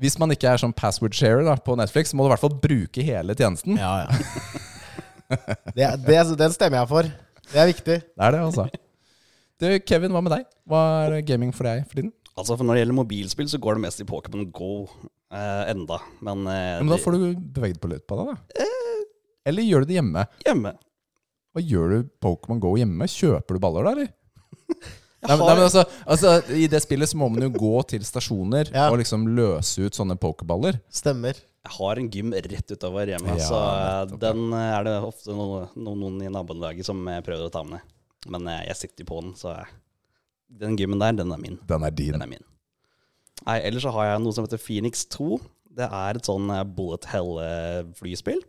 hvis man ikke er sånn password sharer da, på Netflix, så må du i hvert fall bruke hele tjenesten. Ja, ja. Det, det, den stemmer jeg for. Det er viktig. Det er det, altså. Du, Kevin, hva med deg? Hva er gaming for deg for tiden? Altså, for Når det gjelder mobilspill, så går det mest i Pokémon Go eh, enda. Men, eh, men da får du beveget på litt på deg, da. Eller gjør du det hjemme? hjemme. Hva gjør du Pokémon Go hjemme? Kjøper du baller da, eller? Nei, men, nei, men altså, altså, I det spillet så må man jo gå til stasjoner Ja. og liksom løse ut sånne pokerballer. Stemmer. Jeg har en gym rett utover hjemme, Ja, så eh, nettopp, den eh, er det ofte noen, noen, i nabolaget som eh, prøver å ta med. Men jeg sitter jo på den, så den gymmen der, den er min. Den er din. Den er min. Nei, ellers så har jeg noe som heter Phoenix 2. Det er et sånn bullet hell-flyspill.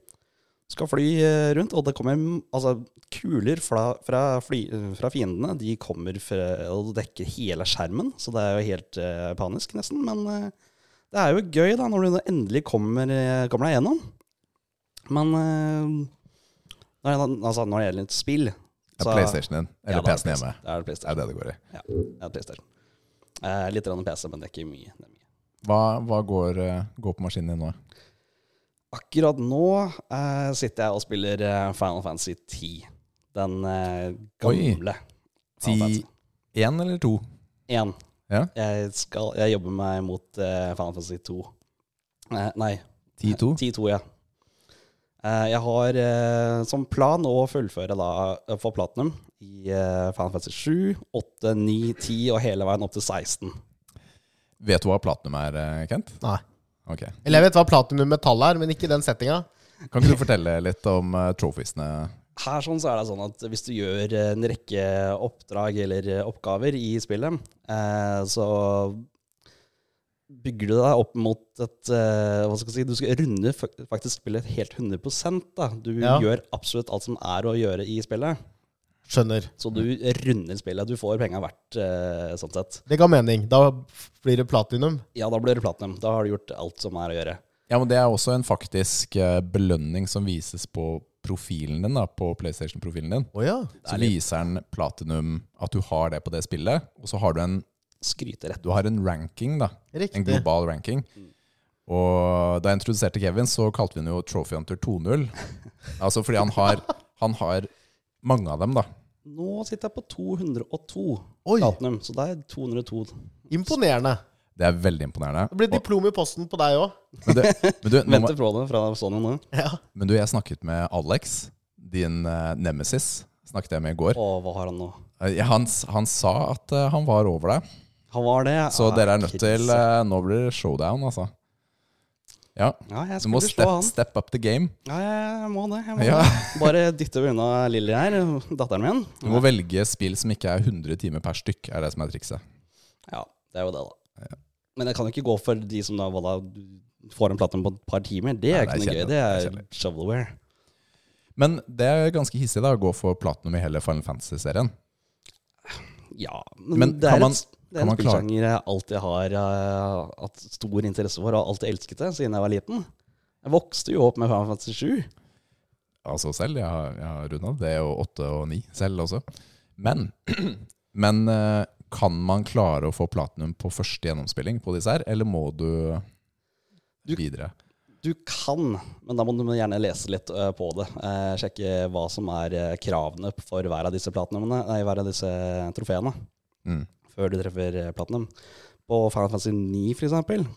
Skal fly rundt, og det kommer mm, altså, kuler fra, fra, fly, fra fiendene. De kommer fra, og dekker hele skjermen, så det er jo helt uh, panisk nesten. Men eh, det er jo gøy da, når du endelig kommer, eh, kommer deg gjennom. Men uh, når, altså, når det gjelder et spill, Så- er PlayStation din, eller er PC-en hjemme. Det er Det er det det går i. Ja, det er PlayStation. Eh, litt grann PC, men det er ikke mye. Er mye. Hva, hva går, eh, går på maskinen din nå? Akkurat nå eh, sitter jeg og spiller Final Fantasy 10. Den eh, Oi. gamle. Final Fantasy. Én eller to? Én. Ja. Jeg, skal, jeg jobber meg mot uh, Final Fantasy 2. Uh, nei, 10-2? 10-2, ja. Uh, jeg har uh, som plan å fullføre da uh, for platinum i eh, Final Fantasy 7, 8, 9, 10 og hele veien opp til 16. Vet du hva platinum er, eh, Kent? Nei. Okay. Eller jeg vet hva platinum metall er, men ikke den settinga. Kan ikke du fortelle litt om uh, trophiesene? Her sånn så er det sånn at hvis du gjør en rekke oppdrag eller oppgaver i spillet, eh, så bygger du deg opp mot et eh, Hva skal jeg si Du skal runde faktisk spillet helt 100% da. Du Ja. gjør absolutt alt som er å gjøre i spillet. Skjønner. Så du runder spillet. Du får penga verdt, eh, sånn sett. Det ga mening. Da blir det platinum. Ja, da blir det platinum. Da har du gjort alt som er å gjøre. Ja, men Det er også en faktisk eh, belønning som vises på profilen din, da, på PlayStation-profilen din. oh, ja. Så viser den platinum at du har det på det spillet, og så har du en, Skryterett. du har en ranking, da. Riktig. En global ranking. Og da jeg introduserte Kevin, så kalte vi den jo Trophy Hunter 2.0. Altså fordi han har, han har mange av dem, da. Nå sitter jeg på 202 Oi, platinum, så det er 202. imponerende. Det er veldig imponerende. Det blir diplom i posten på deg òg. Venter på det fra Sony nå. Ja. men du, jeg snakket med Alex, din uh, nemesis. Snakket jeg med i går. Åh, hva har han nå? Eh, han, han sa at uh, han var over deg. Han var det. Så Ah, dere er nødt til eh, Nå blir det showdown, altså. Ja, Ja, jeg du må step, han. step up the game. Ja, jeg må det. Jeg må Ja. det. Bare dytte unna Lilly her, datteren min. Du må velge spill som ikke er 100 timer per stykk, er det som er trikset. Ja, det er jo det, da. Men jeg kan jo ikke gå for de som da, voilà, får en platinum på et par timer. Det er ikke noe gøy. Det Det er shovelware. Men det er ganske hissig da, å gå for platinum i hele Final Fantasy-serien. Ja, men, Men det er, man- et, det er en spillsjanger jeg alltid har uh, hatt stor interesse for, og alltid elsket det siden jeg var liten. Jeg vokste jo opp med Final Fantasy 7. Altså selv, jeg har, jeg har runda det, og 8 og 9 selv også. Men, men eh, kan man klare å få platinum på første gjennomspilling på disse her, eller må du, Du- videre? Du kan, men da må du gjerne lese litt eh, på det. Eh, sjekke hva som er eh, kravene for hver av disse nei, hver av disse trofeene, Mm. før du treffer platinum. På Final Fantasy 9 for eksempel,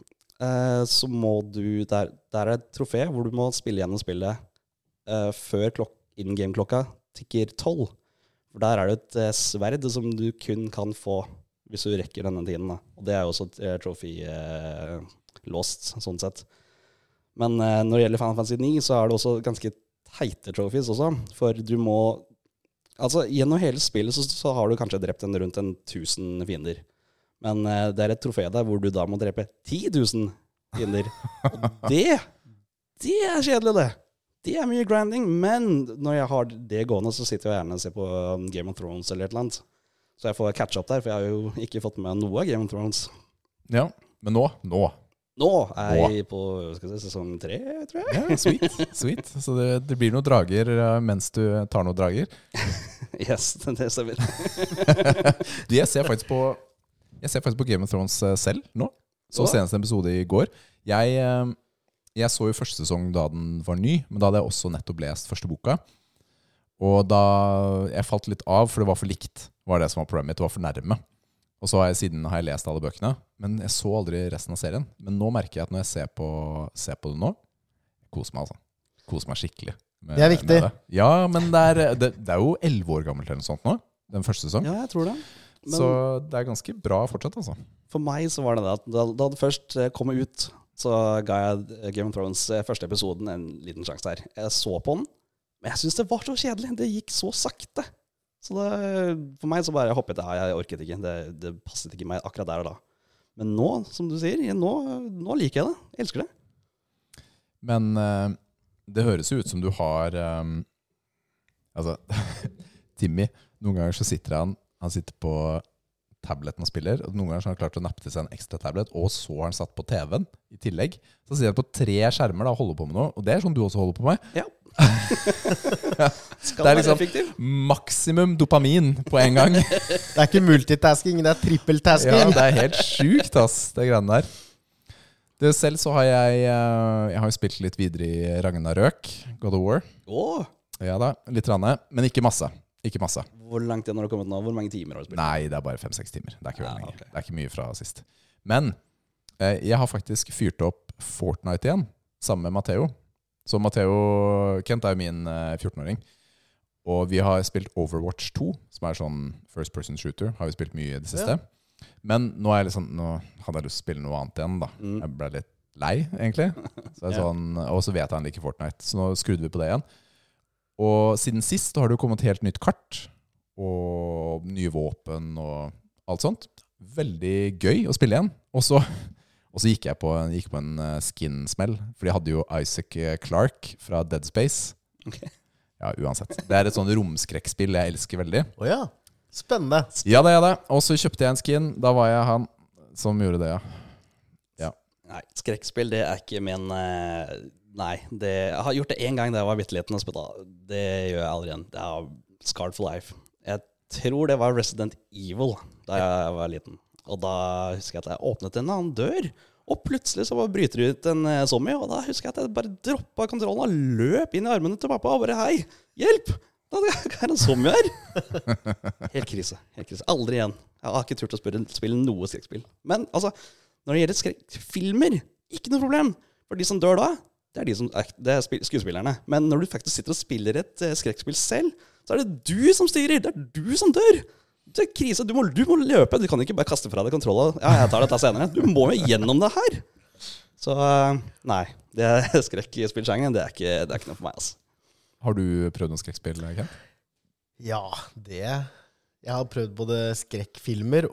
eh, så må du der, der er et trofé hvor du må spille gjennom spillet eh, før in game-klokka tikker 12. For der er det et eh, sverd som du kun kan få hvis du rekker denne tiden. Da. Og det er jo også uh, trophy-låst, sånn sett. Men eh, når det gjelder Final Fantasy 9, så er det også ganske teite trophies også. For du må Altså, gjennom hele spillet så, så har du kanskje drept en rundt en 1000 fiender. Men eh, det er et trofé der hvor du da må drepe 10 000 fiender. Og det Det er kjedelig, det. Det er mye grinding. Men når jeg har det gående, så sitter jeg gjerne og ser på um, Game of Thrones eller et eller annet. Så jeg får catch up der, for jeg har jo ikke fått med noe av Game of Thrones. Ja, men nå, nå. Nå er jeg på skal jeg si, sesong tre, tror jeg. Ja, sweet, sweet. Så det, det blir noen drager eh, mens du tar noen drager. Yes, det stemmer. Du, jeg ser faktisk på Jeg ser faktisk på Game of Thrones eh, selv nå. Så seneste senest episode i går. Jeg, eh, jeg så jo første sesong da den var ny, men da hadde jeg også nettopp lest første boka. Og da Jeg falt litt av, for det var for likt. var det som var problemet mitt. Det var for nærme. Og så har jeg siden har jeg lest alle bøkene, men jeg så aldri resten av serien. Men nå merker jeg at når jeg ser på, ser på det nå, koser meg, altså. Koser meg skikkelig. med- Det er viktig. det. Ja, men det er, det, det er jo elleve år gammelt eller noe sånt nå. Den første sesong. Ja, jeg tror det. Men Så det er ganske bra fortsatt, altså. for meg så var det det at da, da det først eh, kom ut, så ga jeg Game of Thrones eh, første episoden en liten sjanse her. Jeg så på den, men jeg syns det var så kjedelig. Det gikk så sakte. Så det, for meg så bare hoppet jeg. Jeg orket ikke. Det, det passet ikke meg akkurat der og da. Men nå, som du sier, nå, nå liker jeg det. Jeg elsker det. Men eh, det høres jo ut som du har um, Altså, Timmy Noen ganger så sitter han Han sitter på tableten og spiller, og noen ganger så har han klart å nappe til seg en ekstra tablet, og så har han satt på TV-en i tillegg. Så sitter han på tre skjermer da, og holder på med noe, og det er sånn du også holder på med. Ja. Skal Det er liksom- effektiv. Maksimum dopamin på en gang. Det er ikke multitasking, det er trippeltasking. Ja, det er helt sjukt, ass, det greiene der. Det selv så har jeg eh, Jeg har jo spilt litt videre i Ragnarøk, God of War. Oh. Ja da, litt, rande, men ikke masse. Ikke masse. hvor langt igjen har du kommet nå? Hvor mange timer har du spilt? Nei, det er bare fem-seks timer. Det er ikke Ja, lenge. Det er ikke mye fra sist. Men eh, jeg har faktisk fyrt opp Fortnite igjen, sammen med Matheo. Så Matheo Kent er jo min eh, 14-åring. Og vi har spilt Overwatch 2, som er sånn first person shooter. Har vi spilt mye i det siste. Men nå, er liksom, nå hadde jeg lyst til å spille noe annet igjen. da Mm. Jeg ble litt lei, egentlig. Så Ja. sånn, og så vet jeg han liker Fortnite, så nå skrudde vi på det igjen. Og siden sist så har det jo kommet helt nytt kart, og nye våpen og alt sånt. Veldig gøy å spille igjen. Og så, og så gikk jeg på, gikk på en eh, skin-smell, for de hadde jo Isaac eh, Clark fra Dead Space. Ok. Ja, uansett. Det er et sånn romskrekkspill jeg elsker veldig. Oh, ja. Spennende. Ja det er det. Og så kjøpte jeg en skin. Da var jeg han som gjorde det, ja. Nei, skrekkspill, det er ikke min eh, Nei. Det, jeg har gjort det én gang da jeg var bitte liten. Det gjør jeg aldri igjen. Det er scarred for life. Jeg tror det var Resident Evil da jeg var liten. Og da husker jeg at jeg åpnet en annen dør, og plutselig så bare bryter det ut en eh, zombie. Og da husker jeg at jeg bare droppa kontrollen og løp inn i armene til pappa og bare Hei, hjelp! Det er en zombie her! Helt krise. helt krise. Aldri igjen. Jeg har ikke turt å spille, spille noe skrekkspill. Men altså, når det gjelder skrekkfilmer, ikke noe problem. For de som dør da, det er, de som, det er skuespillerne. Men når du faktisk sitter og spiller et eh, skrekkspill selv, så er det du som styrer. Det er du som dør. Det er krise. Du må, du må løpe. Du kan ikke bare kaste fra deg kontrolla. Ja, jeg tar dette senere. Du må jo gjennom det her. Så eh, nei. Det er skrekkspillsjangeren. Det, er ikke- det er ikke noe for meg, altså. Har du prøvd noen skrekkspill, Kent? Ja, det Jeg har prøvd både skrekkfilmer,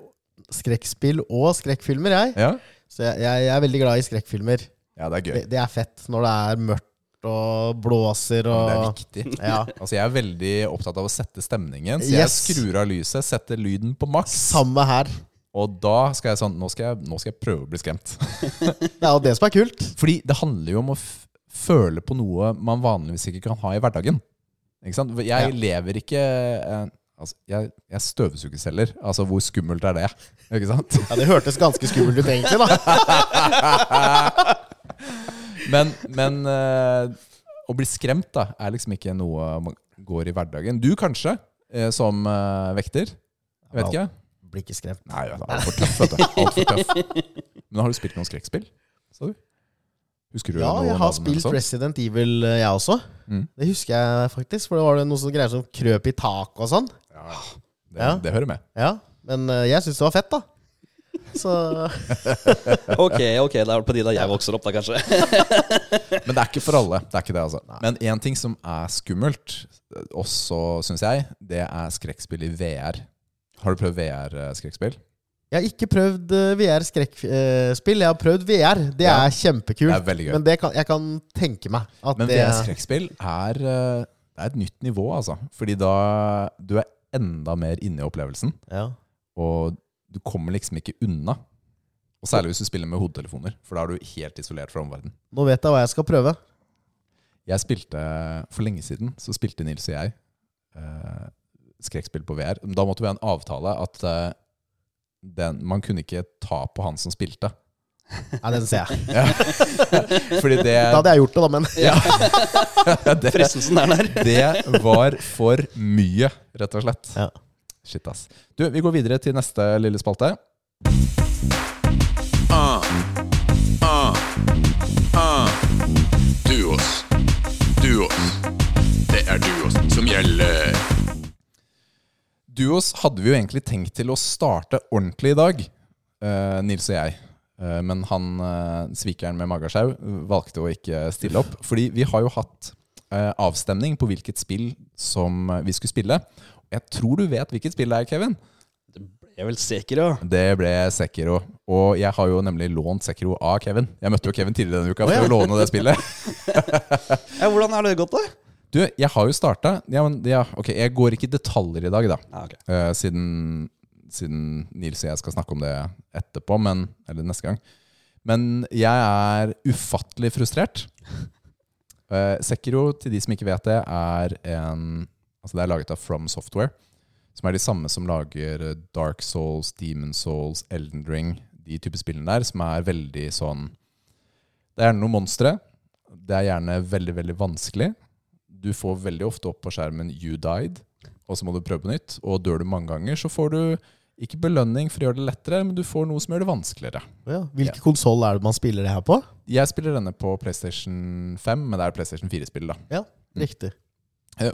skrekkspill og skrekkfilmer, jeg. Ja? Så jeg, jeg, jeg er veldig glad i skrekkfilmer. Ja, det er gøy. Det, det er fett når det er mørkt og blåser Det er viktig. Ja. Altså Jeg er veldig opptatt av å sette stemningen, så jeg Yes. skrur av lyset, setter lyden på maks. Samme her. Og da skal jeg sånn Nå skal jeg, nå skal jeg prøve å bli skremt. Det er jo det som er kult. Fordi det handler jo om å føle på noe man vanligvis ikke kan ha i hverdagen. Ikke sant? Jeg Ja. lever ikke eh, Altså, jeg, jeg støvsuger celler. Altså, hvor skummelt er det? Ikke sant? Ja, Det hørtes ganske skummelt ut, egentlig. da Men, men eh, å bli skremt da er liksom ikke noe man går i hverdagen. Du kanskje, eh, som eh, vekter. Jeg vet ikke. Blir ikke skremt. Nei, det er altfor tøff, vet du. Alt for tøff. Men har du spilt noen skrekkspill? Sa du? Husker du Ja, jeg har spilt? Resident Evil, jeg også. Mm. Det husker jeg faktisk, for det var noe som greier som krøp i taket og sånn. Ja, det, Ja. det hører med. Ja, Men jeg syns det var fett, da. Så Ok, ok, det er på de da jeg vokser opp, da kanskje. Men det er ikke for alle. Det er ikke det, altså. Men én ting som er skummelt, eh, også syns jeg, det er skrekkspill i VR. Har du prøvd VR-skrekkspill? jeg har ikke prøvd eh, VR-skrekkspill. Jeg har prøvd VR. Det Ja. er kjempekult. Det er veldig gøy. Men det kan, jeg kan tenke meg at Men det VR-skrekkspill er, eh, er et nytt nivå, altså. Fordi da du er enda mer inne i opplevelsen. ja. Og du kommer liksom ikke unna. Og særlig hvis du spiller med hodetelefoner, for da er du helt isolert fra omverdenen. Nå vet jeg hva jeg skal prøve. Jeg spilte, For lenge siden så spilte Nils og jeg eh, skrekkspill på VR. Da måtte vi ha en avtale at eh, den, man kunne ikke ta på han som spilte. Nei, den ser jeg. Ja. Fordi det, Da hadde jeg gjort det, da, men ja. det, Fristelsen er der. det var for mye, rett og slett. Ja. Shit, ass. Du, vi går videre til neste lille spalte. Ah, ah, ah. Duos. Duos. Det er duos som gjelder. Duos hadde vi jo egentlig tenkt til å starte ordentlig i dag, eh, Nils og jeg. Eh, men han eh, svikeren med Magasjau valgte å ikke stille opp. Fordi vi har jo hatt eh, avstemning på hvilket spill som vi skulle spille. Jeg tror du vet hvilket spill det er, Kevin. Det ble vel Sekiro. Det ble Sekiro. Og jeg har jo nemlig lånt Sekiro av Kevin. Jeg møtte jo Kevin tidligere denne uka Å, ja. for å låne det spillet. Ja, hvordan har det gått, da? Du, jeg har jo starta ja, ja, Ok, jeg går ikke i detaljer i dag, da. Ah, okay. uh, siden, siden Nils og jeg skal snakke om det etterpå, men, eller neste gang. Men jeg er ufattelig frustrert. Uh, Sekiro, til de som ikke vet det, er en Altså det er laget av From Software. Som er de samme som lager eh, Dark Souls, Demon Souls, Elden Ring. De type spillene der, som er veldig sånn Det er gjerne noen monstre. Det er gjerne veldig, veldig vanskelig. Du får veldig ofte opp på skjermen 'you died', og så må du prøve på nytt. Og dør du mange ganger, så får du ikke belønning for å gjøre det lettere, men du får noe som gjør det vanskeligere. Ja. Hvilken konsoll er det man spiller det her på? Jeg spiller denne på PlayStation 5, men det er PlayStation 4-spill. da. Ja, riktig. Eh,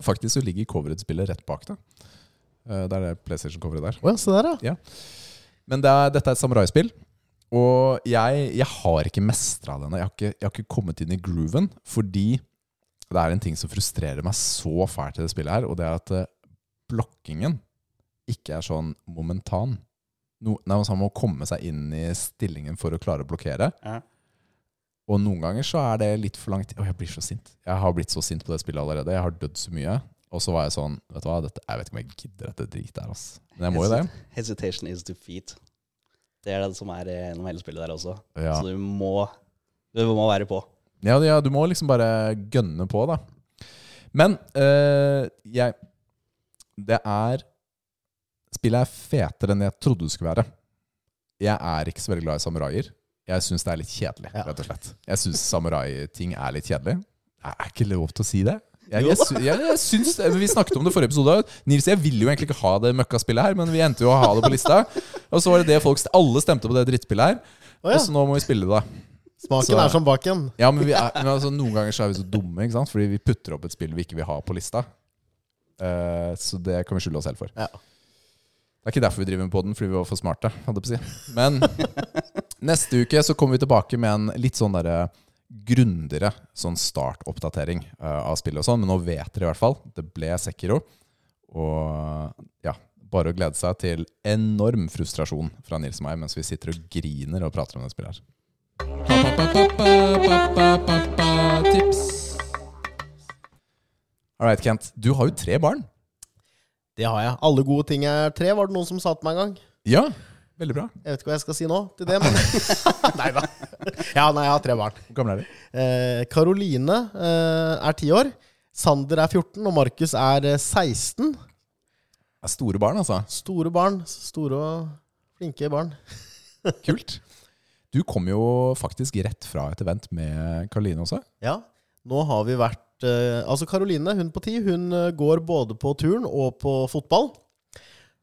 Faktisk så ligger coveret-spillet rett bak. da. Eh, Det er det PlayStation-coveret der. Oh, ja, se der, ja. Men det er, dette er et samuraispill. Og jeg, jeg har ikke mestra denne. Jeg har ikke, jeg har ikke kommet inn i grooven. Fordi det er en ting som frustrerer meg så fælt i det spillet her, og det er at eh, blokkingen ikke er sånn momentan. No, nei, man må komme seg inn i stillingen for å klare å blokkere. Ja. Og noen ganger så er det litt for langt. Å, jeg blir så sint. Jeg har blitt så sint på det spillet allerede. Jeg har dødd så mye. Og så var jeg sånn Vet du hva, dette, jeg vet ikke om jeg gidder dette dritet her, ass. Men jeg må jo det. Hesitation is defeat. Det er det som er eh, gjennom hele spillet der også. Ja. Så du må, du må være på. Ja, ja, du må liksom bare gønne på, da. Men øh, jeg Det er Spillet er fetere enn jeg trodde det skulle være. Jeg er ikke så veldig glad i samuraier. Jeg syns det er litt kjedelig, Ja. rett og slett. Jeg syns samurai-ting er litt kjedelig. Det er ikke lov til å si det? Jeg, jeg, jeg, jeg syns Vi snakket om det i forrige episode. Nils, jeg ville jo egentlig ikke ha det møkkaspillet her, men vi endte jo å ha det på lista. Og så var det det folk Alle stemte på det drittspillet her. Ja. Og så nå må vi spille det, da. Smaken Så- er som baken. Ja, men, vi er, men altså, noen ganger så er vi så dumme, ikke sant? Fordi vi putter opp et spill vi ikke vil ha på lista. Uh, så det kan vi skylde oss selv for. Ja. Det er ikke derfor vi driver med podden, fordi vi var for smarte. Hadde på å si. Men neste uke så kommer vi tilbake med en litt sånn derre grundigere sånn startoppdatering uh, av spillet og sånn. Men nå vet dere i hvert fall. Det ble Sekiro. Og ja, bare å glede seg til enorm frustrasjon fra Nils og meg mens vi sitter og griner og prater om det spillet her. Tips. All Kent. Du har jo tre barn. Det har jeg. Alle gode ting er tre, var det noen som sa til meg en gang. Ja, veldig bra. Jeg vet ikke hva jeg skal si nå til det, men Nei da. Ja, nei, jeg har tre barn. Hvor gamle er de? Eh, Karoline eh, er ti år. Sander er 14, og Markus er eh, 16. Det er store barn, altså. Store barn. Store og flinke barn. Kult. Du kom jo faktisk rett fra et event med Karoline også. Ja, nå har vi vært eh, Altså Karoline, hun på ti, hun eh, går både på turn og på fotball.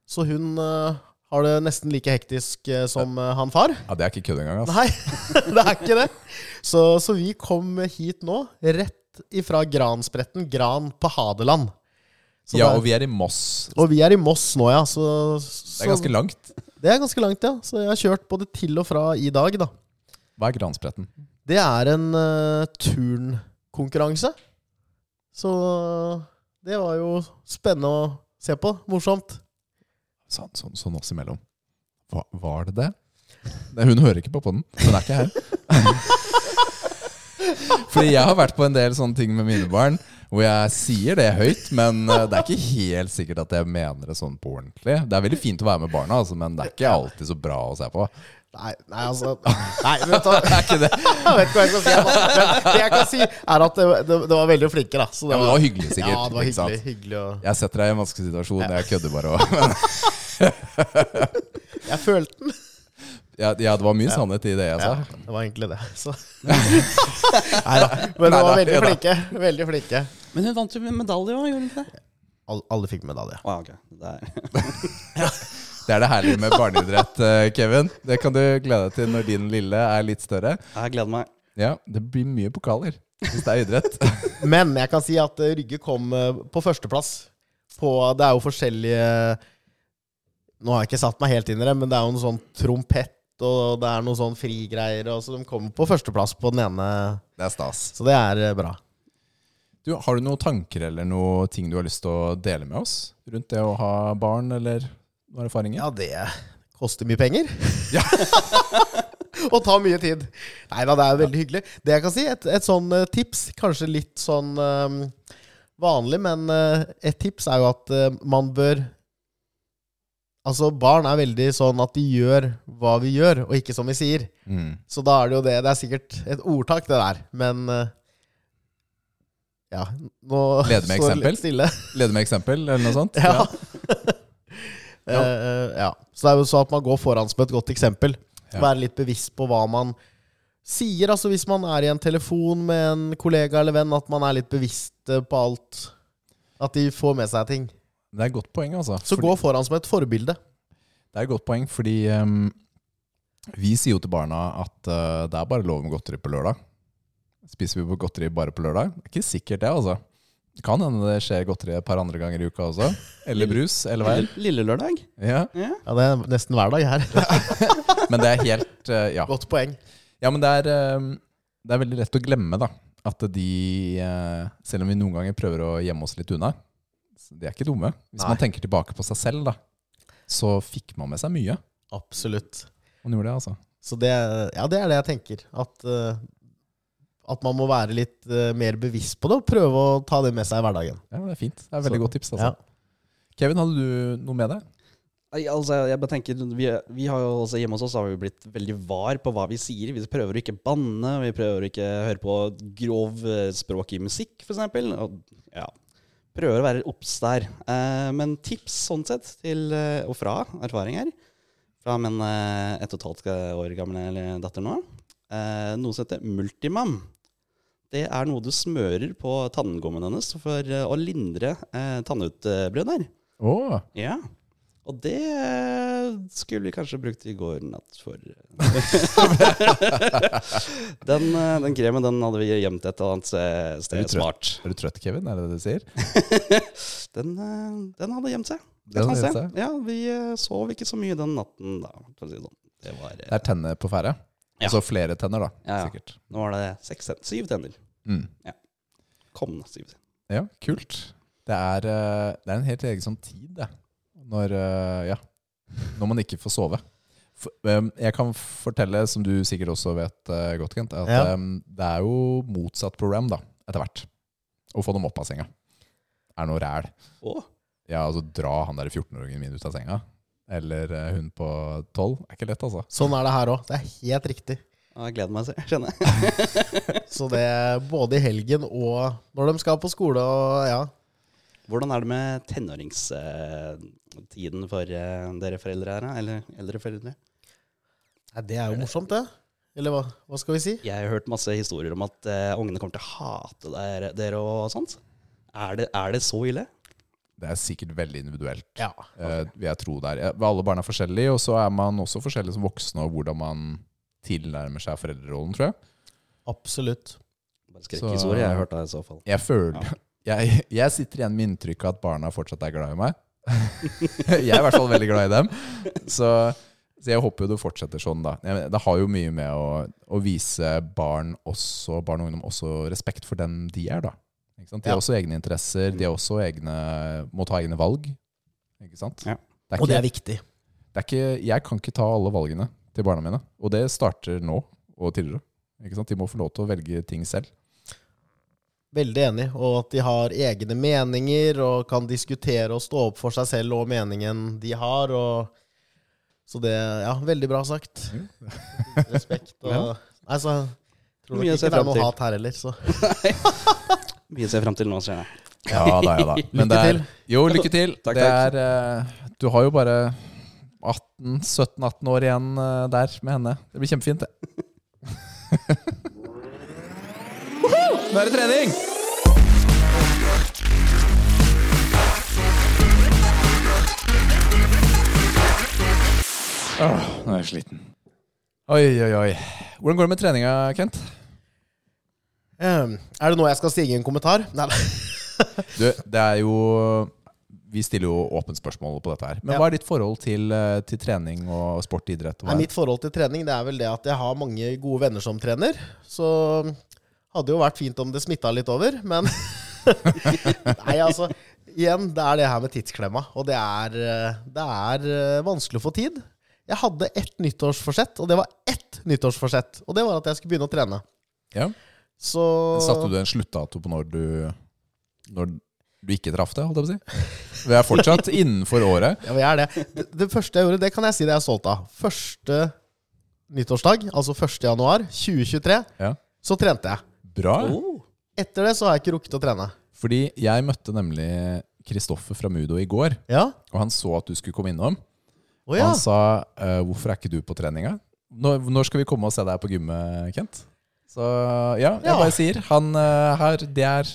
Så hun eh, har det nesten like hektisk som han far. Ja, Det er ikke kødd engang. Altså. Nei, det er ikke det. Så, så vi kom hit nå, rett ifra Granspretten, Gran på Hadeland. Så Ja, det er- og vi er i Moss. og vi er i Moss nå, ja. Så, så, Det er ganske langt. det er ganske langt, ja. Så jeg har kjørt både til og fra i dag, da. Hva er Granspretten? Det er en uh, turnkonkurranse. Så det var jo spennende å se på. Morsomt. Sånn, sånn, sånn oss imellom. Hva, var det det? Hun hører ikke på podden. Hun er ikke her. Fordi jeg har vært på en del sånne ting med mine barn hvor jeg sier det høyt, men eh, det er ikke helt sikkert at jeg mener det sånn på ordentlig. Det er veldig fint å være med barna, altså, men det er ikke alltid så bra å se på. Nei, nei altså Nei, vet du. Det er ikke det. Jeg vet ikke hva jeg skal si. Men det jeg kan si, er at det, det, det var veldig flinke, da. Så Ja, men det var hyggelig, sikkert. Ja, det var hyggelig. hyggelig og Jeg setter deg i en vanskelig situasjon. Jeg kødder bare Og... Jeg følte den. Ja, ja, det var mye sannhet i det jeg sa. Ja, det var egentlig det. Så. Nei da. Men de var veldig flinke. Veldig flinke. Men hun vant jo med medalje òg, gjorde hun ikke det? Alle, alle fikk medalje. Ah, ok. Det er. Det er det herlige med barneidrett, eh, Kevin. Det kan du glede deg til når din lille er litt større. Jeg gleder meg. Ja, det blir mye pokaler hvis det er idrett. Men jeg kan si at eh, Rygge kom eh, på førsteplass. På, det er jo forskjellige Nå har jeg ikke satt meg helt inn i det, men det er jo noe sånn trompett og det er noe sånn frigreier. Og så de kommer på førsteplass på den ene. Det er stas. Så det er bra. Du, har du noen tanker eller noen ting du har lyst til å dele med oss rundt det å ha barn, eller noen erfaringer? Ja, det koster mye penger. Ja. og tar mye tid. Nei da, det er veldig hyggelig. Det jeg kan si, et, et sånn eh, tips, kanskje litt sånn um, vanlig, men uh, et tips er jo at uh, man bør Altså, barn er veldig sånn at de gjør hva vi gjør, og ikke som vi sier. Mm. Så da er det jo det. Det er sikkert et ordtak, det der. Men uh, Ja, nå Leder med står det eksempel? litt stille. Leder med eksempel, eller noe sånt? Ja. Ja. Eh, ja. Så det er jo så at man går foran som et godt eksempel. Ja. Være litt bevisst på hva man sier. Altså Hvis man er i en telefon med en kollega eller venn, at man er litt bevisst eh, på alt. At de får med seg ting. Det er et godt poeng, altså. Så Fordi- gå foran som et forbilde. Det er et godt poeng, fordi um, vi sier jo til barna at uh, det er bare lov med godteri på lørdag. Spiser vi på godteri bare på lørdag? Det er ikke sikkert det, altså. Det kan hende det skjer godteri et par andre ganger i uka også. Eller brus, eller hva enn. Lille lørdag. Ja. Ja. Ja, Det er nesten hver dag her. Men det er helt eh, Ja. Godt poeng. Ja, men det er, eh, det er veldig lett å glemme, da. At de, eh, selv om vi noen ganger prøver å gjemme oss litt unna, de er ikke dumme. Hvis Nei. man tenker tilbake på seg selv, da, så fikk man med seg mye. Absolutt. Man gjorde det, altså. Så det, ja, det er det jeg tenker. At, at man må være litt uh, mer bevisst på det, og prøve å ta det med seg i hverdagen. Ja, det er fint. Det er et veldig Så- godt tips. altså. Ja. Kevin, hadde du noe med deg? Nei, Altså, jeg bare tenker, vi, vi har jo også Hjemme hos oss har vi blitt veldig var på hva vi sier. Vi prøver å ikke banne, vi prøver å ikke høre på grov eh, språk i musikk, f.eks. Ja, prøver å være obs der. Eh, men tips sånn sett, til, eh, og fra erfaring her, fra min eh, ett og et halvt år gamle datter nå, eh, noe som heter multimam. Det er noe du smører på tanngommen hennes for eh, å lindre eh, tannutbrudd der. Oh. Ja. Og det skulle vi kanskje brukt i går natt for den, eh, den kremen den hadde vi gjemt et eller annet Er sted du trøtt? smart. er du trøtt, Kevin? Er det det du sier? Den, eh, den hadde gjemt seg. Den hadde gjemt seg. Ja, vi eh, sov ikke så mye den natten da, det sånn. Det var, Det eh, er tenner på ferde? Ja. Altså flere tenner, da. Ja, ja. Sikkert. nå var det seks, syv tenner. Mm. Kom, syv. Ja, kult. Det er, eh, det er en helt egen sånn tid, det. Når, eh, ja, når man ikke får sove. Eh, jeg kan fortelle, som du sikkert også vet eh, godt, Kent, at Ja. eh, det er jo motsatt program da, etter hvert. Å få dem opp av senga. Er noe ræl. Å, Ja, altså dra han der 14-åringen min ut av senga. Eller eh, hun på 12. Er ikke lett, altså. Sånn er det her òg. Det er helt riktig. jeg gleder meg, kjenner jeg. Så det er både i helgen og når de skal på skole og ja. Hvordan er det med tenåringstiden for eh, dere foreldre her, eller eldre foreldre? Nei, Det er jo morsomt, det. Eller hva, hva skal vi si? Jeg har hørt masse historier om at uh, ungene kommer til å hate dere, dere og sånt. Er det, er det så ille? Det er sikkert veldig individuelt. Ja. okay. vil jeg tro der. er, Alle barn er forskjellige, og så er man også forskjellig som voksne, og hvordan man tilnærmer seg foreldrerollen, tror jeg. Absolutt. Skrekkhistorie jeg har hørt av i så fall. Jeg føler jeg, jeg sitter igjen med inntrykket at barna fortsatt er glad i meg. jeg er i hvert fall veldig glad i dem. Så, så jeg håper jo det fortsetter sånn, da. Det har jo mye med å, å vise barn, også, barn og ungdom også respekt for den de er, da. Ikke sant? De har Ja. også egne interesser, de har også egne, må ta egne valg. Ikke sant? Ja. Det er Og det er viktig. det er ikke, jeg kan ikke ta alle valgene til barna mine, og det starter nå og tidligere. Ikke sant? De må få lov til å velge ting selv. Veldig enig. Og at de har egne meninger og kan diskutere og stå opp for seg selv og meningen de har. Og så det Ja, veldig bra sagt. Respekt og Ja. Nei, så tror nok Mye å ikke det er noe hat her heller, så Mye ser frem til nå, ser jeg. Ja da, ja da. Men Lykke til. Jo, lykke til. Takk, det takk. er eh, Du har jo bare 18-17-18 år igjen eh, der med henne. Det blir kjempefint, det. Nå er det trening! Åh, nå er jeg sliten. Oi, oi, oi. Hvordan går det med treninga, Kent? Ehm, Er det nå jeg skal stige i en kommentar? Nei, nei. Du, det er jo Vi stiller jo åpent spørsmål på dette her. Men Ja. hva er ditt forhold til, eh, til trening og sport, idrett? Og Nei, hva er- mitt forhold til trening det er vel det at jeg har mange gode venner som trener. Så hadde jo vært fint om det smitta litt over, men Nei, altså Igjen, det er det her med tidsklemma. Og det er, eh, det er eh, vanskelig å få tid. Jeg hadde ett nyttårsforsett, og det var ett nyttårsforsett. Og det var at jeg skulle begynne å trene. Ja. Så Satte du en sluttdato på når du Når du ikke traff det, holdt jeg på å si? Vi er fortsatt innenfor året. Ja, vi er det. det. Det første jeg gjorde, det kan jeg si det jeg er stolt av. Første nyttårsdag, altså 1. januar 2023, Ja. så trente jeg. Bra. Oh. Etter det så har jeg ikke rukket å trene. Fordi jeg møtte nemlig Kristoffer fra Mudo i går, Ja? og han så at du skulle komme innom. Oh, ja. han sa eh, 'Hvorfor er ikke du på treninga?' Når, når skal vi komme og se deg på gymmet, Kent? Så ja, jeg bare sier han eh, har Det er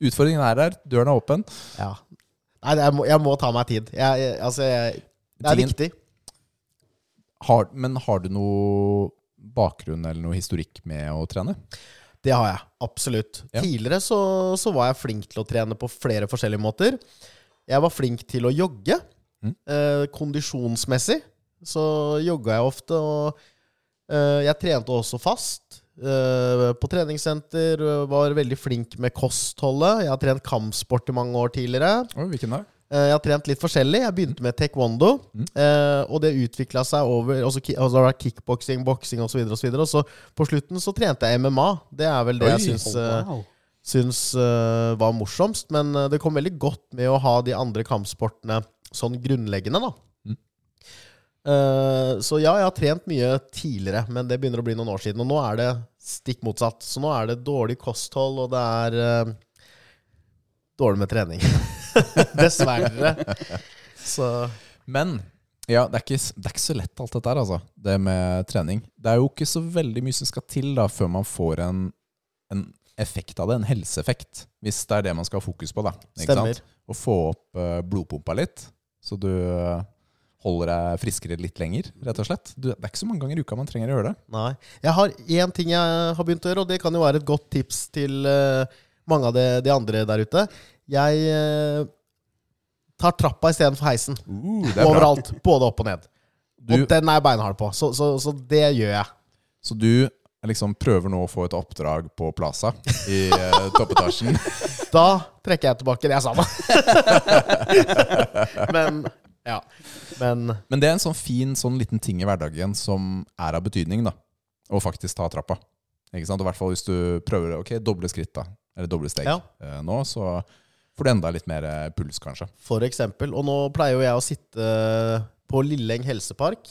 Utfordringen er der, døren er åpen. ja. Nei, jeg må, jeg må ta meg tid. Jeg, jeg, altså, det er Tingen- viktig. Har, men har du noe bakgrunn eller noe historikk med å trene? Det har jeg. Absolutt. Ja. Tidligere så, så var jeg flink til å trene på flere forskjellige måter. Jeg var flink til å jogge. Mm. Eh, kondisjonsmessig så jogga jeg ofte, og eh, jeg trente også fast. Eh, på treningssenter, eh, var veldig flink med kostholdet. Jeg har trent kampsport i mange år tidligere. Oi, hvilken da? Eh, Jeg har trent litt forskjellig. Jeg begynte med taekwondo. Mm. eh, og det utvikla seg over Og så har det vært kickboksing, boksing osv. Og, så videre, og så på slutten så trente jeg MMA. Det er vel det Oi. jeg syns, Wow. syns eh, var morsomst. Men det kom veldig godt med å ha de andre kampsportene sånn grunnleggende, da. Mm. Eh, så ja, jeg har trent mye tidligere, men det begynner å bli noen år siden. Og nå er det stikk motsatt. Så nå er det dårlig kosthold, og det er uh, dårlig med trening. Dessverre. Så Men ja, det er, ikke, det er ikke så lett alt dette her, altså. Det med trening. Det er jo ikke så veldig mye som skal til da før man får en, en effekt av det. En helseeffekt. Hvis det er det man skal ha fokus på, da. Ikke Stemmer. sant? Å få opp eh, blodpumpa litt, så du eh, holder deg friskere litt lenger, rett og slett. Du, det er ikke så mange ganger i uka man trenger å gjøre det. Nei. Jeg har én ting jeg har begynt å gjøre, og det kan jo være et godt tips til eh, mange av de, de andre der ute. Jeg eh, tar trappa istedenfor heisen. Uh, det er bra. Overalt. Både opp og ned. Du, Og den er jeg beinhard på. Så, så, så det gjør jeg. så du liksom prøver nå å få et oppdrag på Plaza i eh, toppetasjen. Da trekker jeg tilbake det jeg sa da. Men ja. Men Men det er en sånn fin sånn liten ting i hverdagen som er av betydning, da. Å faktisk ta trappa. Ikke sant? Og I hvert fall hvis du prøver ok, doble skritt, da. Eller doble steg Ja. eh, nå, så får du enda litt mer eh, puls, kanskje. for eksempel Og nå pleier jo jeg å sitte på Lilleng helsepark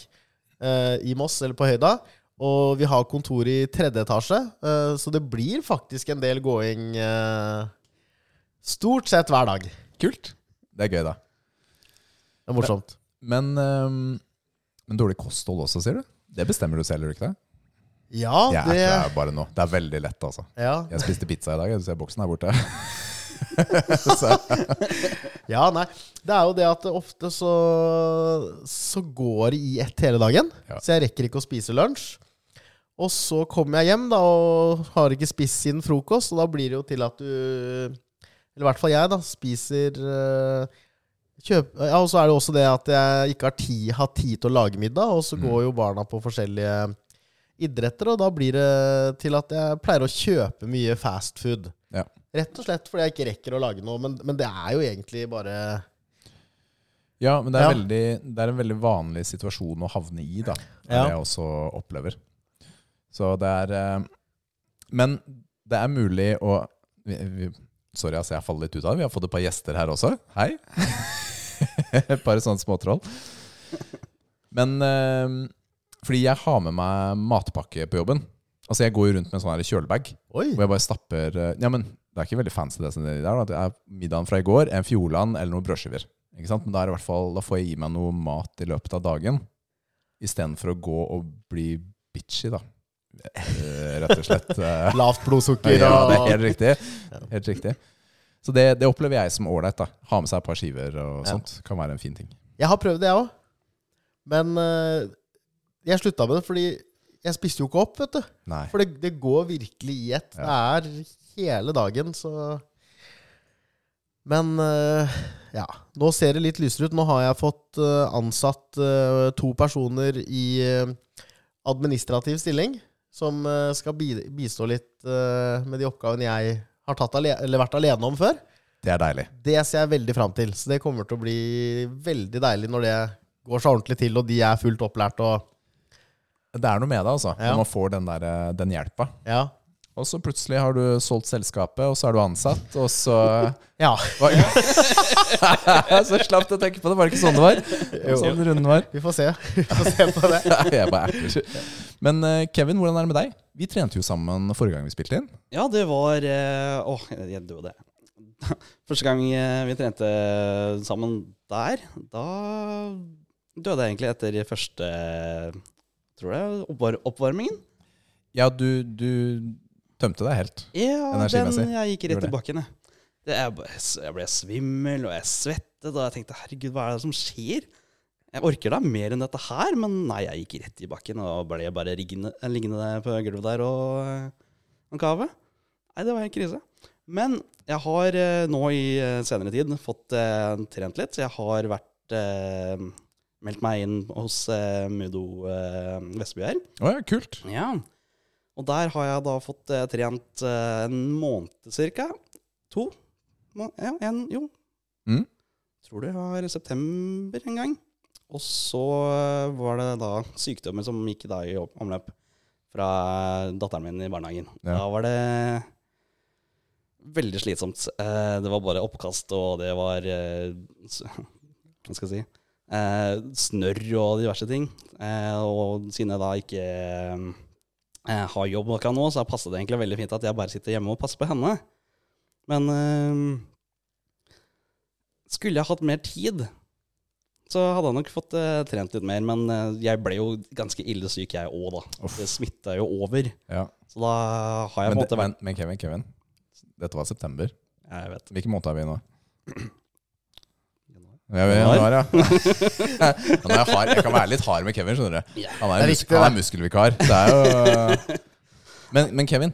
eh, i Moss, eller på Høyda. Og vi har kontor i tredje etasje, eh, så det blir faktisk en del gåing eh, stort sett hver dag. Kult. Det er gøy, da. Det er morsomt. Men, men, men dårlig kosthold også, sier du? Det bestemmer du selv, gjør du ikke det? Ja, er det er bare nå. Det er veldig lett, altså. ja. Jeg spiste pizza i dag. Du ser boksen her borte. ja, nei. Det er jo det at ofte så, så går det i ett hele dagen. Ja. Så jeg rekker ikke å spise lunsj. Og så kommer jeg hjem da og har ikke spist siden frokost, og da blir det jo til at du Eller i hvert fall jeg, da, spiser eh, kjøp, Ja, Og så er det også det at jeg ikke har tid, har tid til å lage middag, og så Mm. går jo barna på forskjellige idretter, og da blir det til at jeg pleier å kjøpe mye fast food. Ja. Rett og slett fordi jeg ikke rekker å lage noe, men, men det er jo egentlig bare ja, men det er, Ja. Veldig, det er en veldig vanlig situasjon å havne i, da. Det Ja. jeg også opplever. Så det er eh, Men det er mulig å vi, vi, Sorry, altså, jeg faller litt ut av det. Vi har fått et par gjester her også. Hei. Et par sånne småtroll. Men eh, fordi jeg har med meg matpakke på jobben. Altså Jeg går jo rundt med en sånn her kjølebag Oi! hvor jeg bare stapper eh, Ja, men det er ikke veldig fancy, det som er der. Da. Det er middagen fra i går, en Fjordland eller noen brødskiver. Ikke sant? Men da, er det i hvert fall, da får jeg i meg noe mat i løpet av dagen. Istedenfor å gå og bli bitchy, da. Eh, Rett og slett. eh. Lavt blodsukker Ja, det er helt riktig. Helt riktig. Så det, det opplever jeg som ålreit. Ha med seg et par skiver og Ja. sånt. Kan være en fin ting. Jeg har prøvd det, jeg òg. Men uh, jeg slutta med det fordi jeg spiste jo ikke opp, vet du. Nei. For det, det går virkelig i ett. Det er hele dagen, så Men uh, ja. Nå ser det litt lysere ut. Nå har jeg fått uh, ansatt uh, to personer i administrativ stilling. Som eh, skal bistå litt eh, med de oppgavene jeg har tatt ale eller vært alene om før. Det er deilig. Det ser jeg veldig fram til. Så det kommer til å bli veldig deilig når det går så ordentlig til, og de er fullt opplært og Det er noe med det, altså. Ja. Når man får den, der, eh, den hjelpa. Ja. Og så plutselig har du solgt selskapet, og så er du ansatt, og så ja. Så slapp du å tenke på det. Var det ikke sånn det var? Sånn runden var? Vi får se. Vi får se på det. Jeg bare erter. Men eh, Kevin, hvordan er det med deg? Vi trente jo sammen forrige gang vi spilte inn. Ja, det var Å, Åh, jeg døde. Første gang eh, vi trente sammen der, da døde jeg egentlig etter første Tror jeg, oppvar oppvarmingen. Ja, du, du tømte deg helt. Ja, Energimessig. Ja, jeg gikk rett det. i bakken, jeg. Jeg ble svimmel, og jeg svettet, og jeg tenkte herregud, hva er det som skjer? Jeg orker da mer enn dette her, men nei, jeg gikk rett i bakken og ble bare liggende, liggende der på gulvet der og og kave. Nei, det var en krise. Men jeg har eh, nå i eh, senere tid fått eh, trent litt. Jeg har vært eh, meldt meg inn hos eh, Mudo eh, Vestby her. Å ja, kult. Ja. Og der har jeg da fått eh, trent eh, en måned cirka. To? Må- Ja, en, jo. Mm. Tror det var september en gang. Og så eh, var det da sykdommer som gikk da i omløp fra datteren min i barnehagen. Ja. Da var det veldig slitsomt. Eh, Det var bare oppkast, og det var eh, Hva skal jeg si? eh, Snørr og diverse ting. Eh, Og siden jeg da ikke eh, har jobb akkurat nå, så passet det egentlig veldig fint at jeg bare sitter hjemme og passer på henne. Men eh, skulle jeg hatt mer tid, så hadde jeg nok fått uh, trent litt mer. Men uh, jeg ble jo ganske ille syk, jeg òg, da. Uff. Det smitta jo over. Ja. Så da har jeg Men, på en måte vært men, men Kevin, Kevin, dette var september. Jeg vet. Hvilken måned er vi i nå? Ja, Januar. januar, ja. Han jeg, hard. jeg kan være litt hard med Kevin, skjønner du. Han er, er mus er muskelvikar. Det er jo men, men Kevin,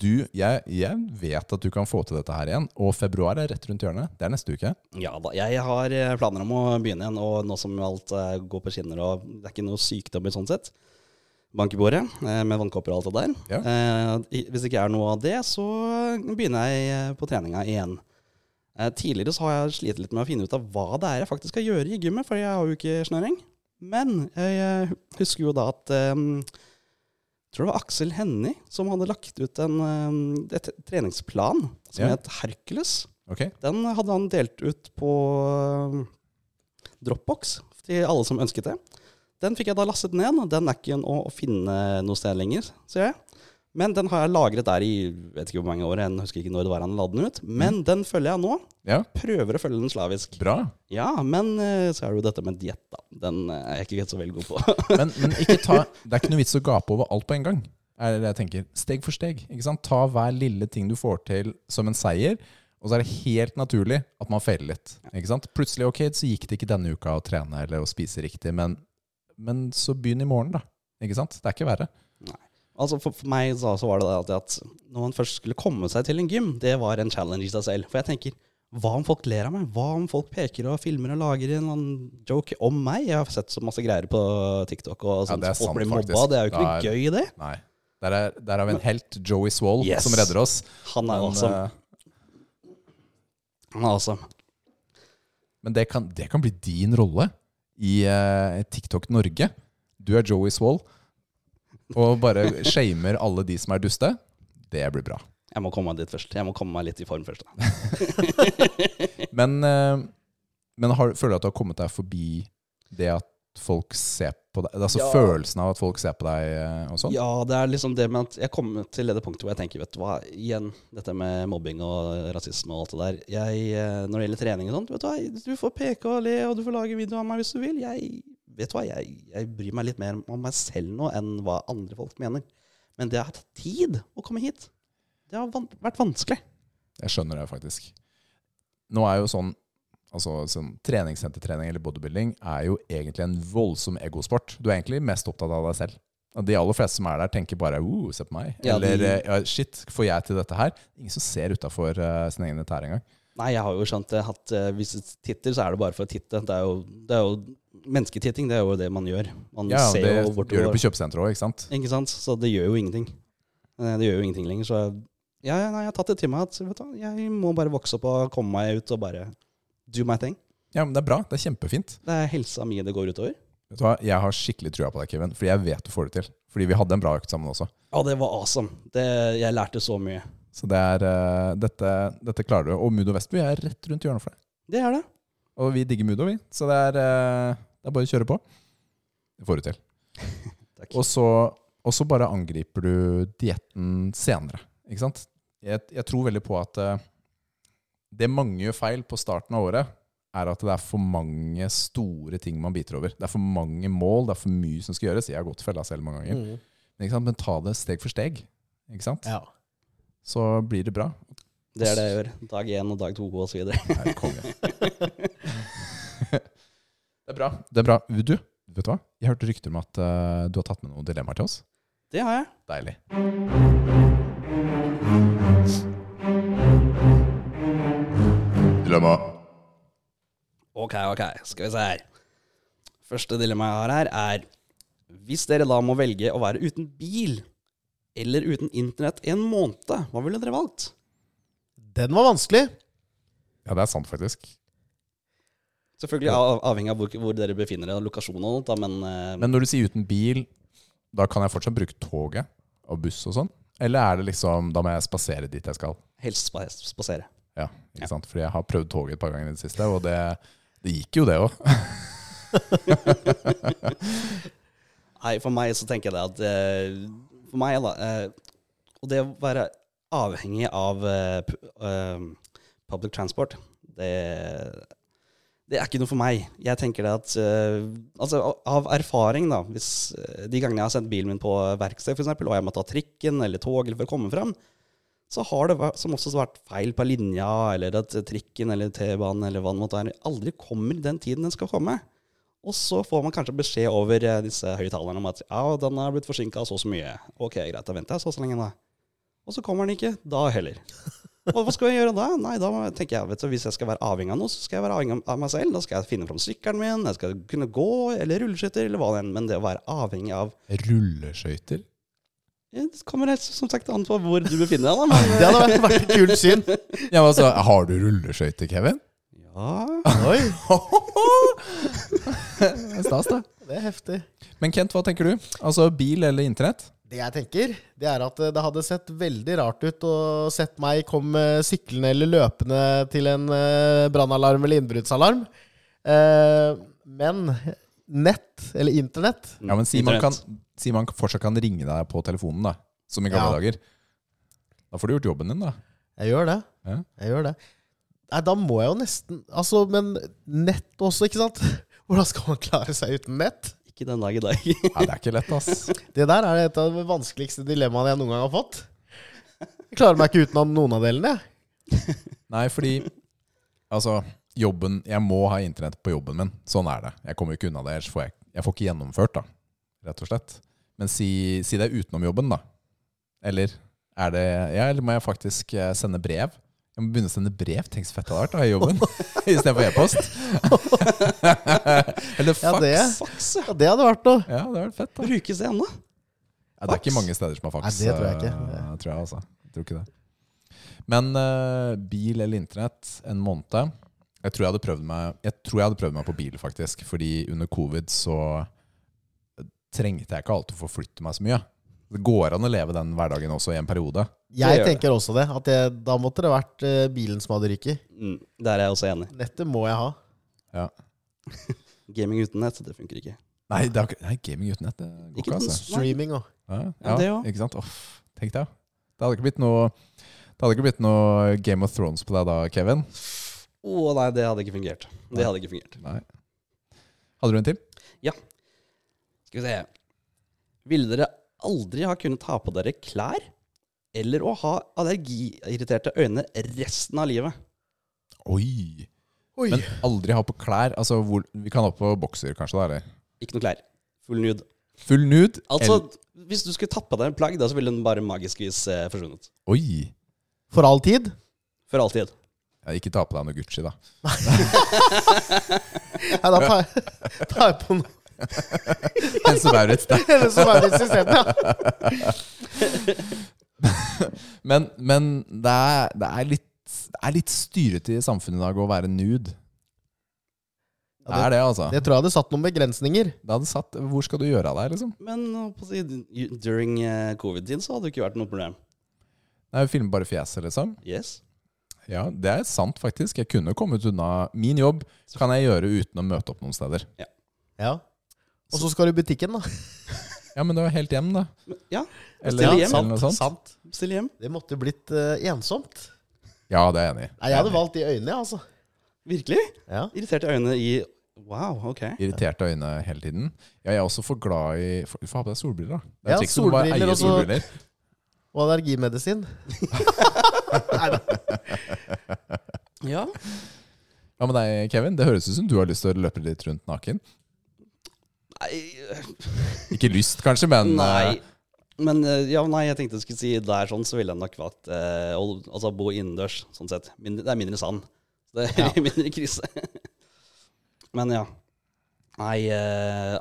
du, jeg, jeg vet at du kan få til dette her igjen. Og februar er rett rundt hjørnet. Det er neste uke. Ja da, jeg har eh, planer om å begynne igjen, og nå som alt eh, går på skinner og det er ikke noe sykdom i sånn sett. Bank i bordet eh, med vannkopper og alt det der. Ja. Hvis det ikke er noe av det, så begynner jeg på treninga igjen. Tidligere så har jeg slitt litt med å finne ut av hva det er jeg faktisk skal gjøre i gymmet, for jeg har jo ikke snøring. Men jeg husker jo da at jeg tror det var Aksel Hennie som hadde lagt ut en eh, et treningsplan som Ja. het Hercules. Okay. Den hadde han delt ut på øh, Dropbox til alle som ønsket det. Den fikk jeg da lastet ned. Den er ikke å å finne noe sted lenger, ser jeg. Men den har jeg lagret der i vet ikke hvor mange år. Jeg husker ikke når det var han la den ut. Men den følger jeg nå. Ja, Prøver å følge den slavisk. bra. Ja, men øh, så er det jo dette med diett, da. Den øh, er jeg ikke helt så veldig god på. Men, men ta, det er ikke noe vits å gape over alt på en gang. Er det jeg tenker. Steg for steg. Ikke sant? Ta hver lille ting du får til som en seier. Og så er det helt naturlig at man feiler litt. Ikke sant? Plutselig ok, så gikk det ikke denne uka å trene eller å spise riktig, men, men så begynn i morgen, da. Ikke sant? Det er ikke verre. Altså for, for meg så, så var det det at, når man først skulle komme seg til en gym, det var en challenge i seg selv. For jeg tenker, hva om folk ler av meg? Hva om folk peker og filmer og lager en joke om meg? Jeg har sett så masse greier på TikTok og sånt. det er så folk blir blir faktisk. mobba. Det er jo ikke noe er- gøy det. Nei. Der, er, der har vi en helt, Joey Swall, Yes. som redder oss. Han er Men, awesome. eh, Han er awesome. men det, kan, det kan bli din rolle i uh, TikTok Norge. Du er Joey Swall og bare shamer alle de som er duste. Det blir bra. Jeg må komme meg dit først. Jeg må komme meg litt i form først. Men, eh, men har, føler du at du har kommet deg forbi det at folk ser på deg? Altså Ja. følelsen av at folk ser på deg eh, og sånn? Ja, det er liksom det med at jeg kommer til det punktet hvor jeg tenker, vet du hva, igjen, dette med mobbing og rasisme og alt det der. Jeg, eh, når det gjelder trening og sånt, vet du hva, du får peke og le, og du får lage video av meg hvis du vil. Jeg, vet du hva, jeg, jeg bryr meg litt mer om meg selv nå enn hva andre folk mener. Men det har tatt tid å komme hit. Det har vært vanskelig. Jeg skjønner det faktisk. Nå er jo sånn Altså sånn Treningssentertrening eller bodybuilding er jo egentlig en voldsom egosport. Du er egentlig mest opptatt av deg selv. Og De aller fleste som er der, tenker bare uh, 'se på meg'. Ja, Eller de- eh, ja, 'shit, får jeg til dette her?' Ingen som ser utafor uh, sin egen tær engang. Nei, jeg har jo skjønt det at uh, hvis du titter, så er det bare for å titte. Det er jo, det er jo Mennesketitting, det er jo det man gjør. Man Ja, ser det jo gjør du på kjøpesenteret òg, ikke sant? Ikke sant? Så det gjør jo ingenting. Eh, Det gjør jo ingenting lenger. Så ja, ja, nei, jeg har tatt det til meg at vet du, jeg må bare vokse opp og komme meg ut og bare do my thing. Ja, men Det er bra. Det er kjempefint. Det er helsa mi det går utover. Vet du hva? Jeg har skikkelig trua på deg, Kevin, fordi jeg vet du får det til. Fordi vi hadde en bra økt sammen også. Ja, det var awesome. Det, jeg lærte så mye. Så det er, uh, dette, dette klarer du. Og Mudo Vestby er rett rundt hjørnet for deg. Det er det. Og vi digger Mudo, vi. Så det er, uh, det er bare å kjøre på. Det får du til. Og så og så bare angriper du dietten senere. Ikke sant? Jeg, jeg tror veldig på at eh, det mange gjør feil på starten av året, er at det er for mange store ting man biter over. Det er for mange mål, det er for mye som skal gjøres. Jeg har gått fella selv mange ganger. Mm. Men? Men ta det steg for steg. Ikke sant? Ja. Så blir det bra. Det er det jeg gjør. Dag én og dag to og så videre. Nei, konge. det er bra. Det er bra. Du, vet du hva? Jeg hørte rykter om at uh, du har tatt med noen dilemmaer til oss. Det har jeg. Deilig. Dilemma. Ok, ok. Skal vi se her. Første dilemma jeg har her, er Hvis dere da må velge å være uten bil eller uten internett en måned, hva ville dere valgt? Den var vanskelig. Ja, det er sant, faktisk. Selvfølgelig av, avhengig av hvor, hvor dere befinner dere, lokasjon og da, men, uh, Men når du sier uten bil, da kan jeg fortsatt bruke toget og buss og sånn? Eller er det liksom Da må jeg spasere dit jeg skal? helst spasere. Ja, ikke sant? Fordi jeg har prøvd toget et par ganger i det siste, og det, det gikk jo, det òg. Nei, for meg så tenker jeg det at eh, For meg, da eh, Og det å være avhengig av eh, pu- public transport, det, det er ikke noe for meg. Jeg tenker det at uh, Altså, av erfaring, da hvis, De gangene jeg har sendt bilen min på verksted, f.eks., og jeg må ta trikken eller tog eller for å komme frem, så har det vært, som også vært feil på linja, eller at trikken eller T-banen eller hva det måtte være, aldri kommer den tiden den skal komme. Og så får man kanskje beskjed over eh, disse høyttalerne om at ja, den er blitt forsinka så og så mye. Ok, greit, da venter jeg så og så lenge, da. Og så kommer den ikke da heller. Og hva skal jeg gjøre da? Nei, da tenker jeg, vet du, Hvis jeg skal være avhengig av noe, så skal jeg være avhengig av meg selv. Da skal jeg finne fram sykkelen min, jeg skal kunne gå eller rulleskøyter eller hva det enn. Men det å være avhengig av Rulleskøyter? Det kommer helt som sagt an på hvor du befinner deg, da. Men, Det hadde vært, vært et kult syn. Ja, men altså, har du rulleskøyter, Kevin? ja Oi, Det er Stas, da. det er heftig. Men Kent, hva tenker du? Altså bil eller internett? Det jeg tenker, det er at eh, det hadde sett veldig rart ut å sett meg komme syklende eller løpende til en eh, brannalarm eller innbruddsalarm. Eh, men nett, eller internett Ja, men si man, kan, si man fortsatt kan ringe deg på telefonen, da. Som i gamle Ja. dager. Da får du gjort jobben din, da. Jeg gjør det. Ja. Jeg gjør det. Nei, da må jeg jo nesten Altså, men nett også, ikke sant? Hvordan skal man klare seg uten nett? Ikke den dag i dag. Nei, det er ikke lett, ass. Det der er et av de vanskeligste dilemmaene jeg noen gang har fått. Jeg klarer meg ikke uten noen av delene, jeg. Nei, fordi Altså, jobben Jeg må ha internett på jobben min. Sånn er det. Jeg kommer ikke unna det. Ellers får jeg, jeg får ikke gjennomført, da. Rett og slett. Men si, si det er utenom jobben, da. Eller er det Ja, eller må jeg faktisk eh, sende brev? Jeg må begynne å sende brev. Tenk så fett det hadde vært da, i jobben. Istedenfor e-post. eller fax. Ja, Ja, det- ja. Ja, det hadde vært noe. det hadde vært fett, da. Brukes det ennå? Ja, det er ikke mange steder som har fax. Nei, det tror jeg ikke. eh, tror jeg, altså. Jeg tror ikke det. Men uh, bil eller internett en måned Jeg tror jeg hadde prøvd meg Jeg tror jeg hadde prøvd meg på bil, faktisk. Fordi under covid så trengte jeg ikke alltid å forflytte meg så mye. Det går an å leve den hverdagen også i en periode. Jeg tenker også det. At jeg, da måtte det vært eh, bilen som hadde ryket. Mm, der er jeg også enig. Nettet må jeg ha. Ja. Gaming uten nett, det funker ikke. Nei, det er, nei, gaming uten nett det går Ikke altså. Streaming òg. Ja, Ja, det også. ikke sant? Off, tenk deg. Det hadde ikke blitt noe Det hadde ikke blitt noe Game of Thrones på deg da, Kevin? Å nei, det hadde ikke fungert. Det hadde ikke fungert. Nei. Hadde du en til? Ja. Skal vi se. Ville dere aldri ha kunnet ha på dere klær? Eller å ha allergiirriterte øyne resten av livet? Oi! Oi! Men aldri ha på klær. Altså, hvor, vi kan ha på bokser, kanskje? da, eller? Ikke noe klær. Full nude. Full nude? Altså, hvis du skulle tatt på deg en plagg, da, så ville den bare magisk vis eh, forsvunnet. Oi! For all tid? For alltid. Ja, ikke ta på deg noe Gucci, da. Nei, da tar jeg, tar jeg på noe En Maurits, da. Eller som er i systemet, ja. Men, men det, er, det, er litt, det er litt styrete i samfunnet i dag å være nude. Det er det, altså. Det tror jeg hadde satt noen begrensninger. Det hadde satt, hvor skal du gjøre av deg, liksom? Men på during eh, covid-tiden så hadde det ikke vært noe problem. Nei, Filme bare fjeset, liksom. Yes. Ja, det er sant, faktisk. Jeg kunne kommet unna Min jobb kan jeg gjøre uten å møte opp noen steder. Ja. Og så skal du i butikken, da. Ja, men det var helt hjem, da. Ja, Eller, Stille Ja, hjem. eller noe sant, sånt. sant. stille hjem. Det måtte blitt uh, ensomt. Ja, det er jeg enig i. Jeg hadde valgt de øynene, jeg, altså. Virkelig? Ja. Irriterte øyne i Wow, ok. Irriterte øyne hele tiden. Ja, jeg er også for glad i Du får ha på deg solbriller, da. Det er Ja, solbriller, solbriller og så- solbriller. da. Ja. Hva med deg, Kevin? Det høres ut som du har lyst til å løpe litt rundt naken. Nei, Ikke lyst, kanskje, men nei. eh, Men eh, ja, nei, jeg tenkte jeg skulle si der sånn, så ville jeg nok valgt eh, å altså, bo innendørs, sånn sett. Mindre, det er mindre sand. Det er mindre krise. Men ja. Nei eh,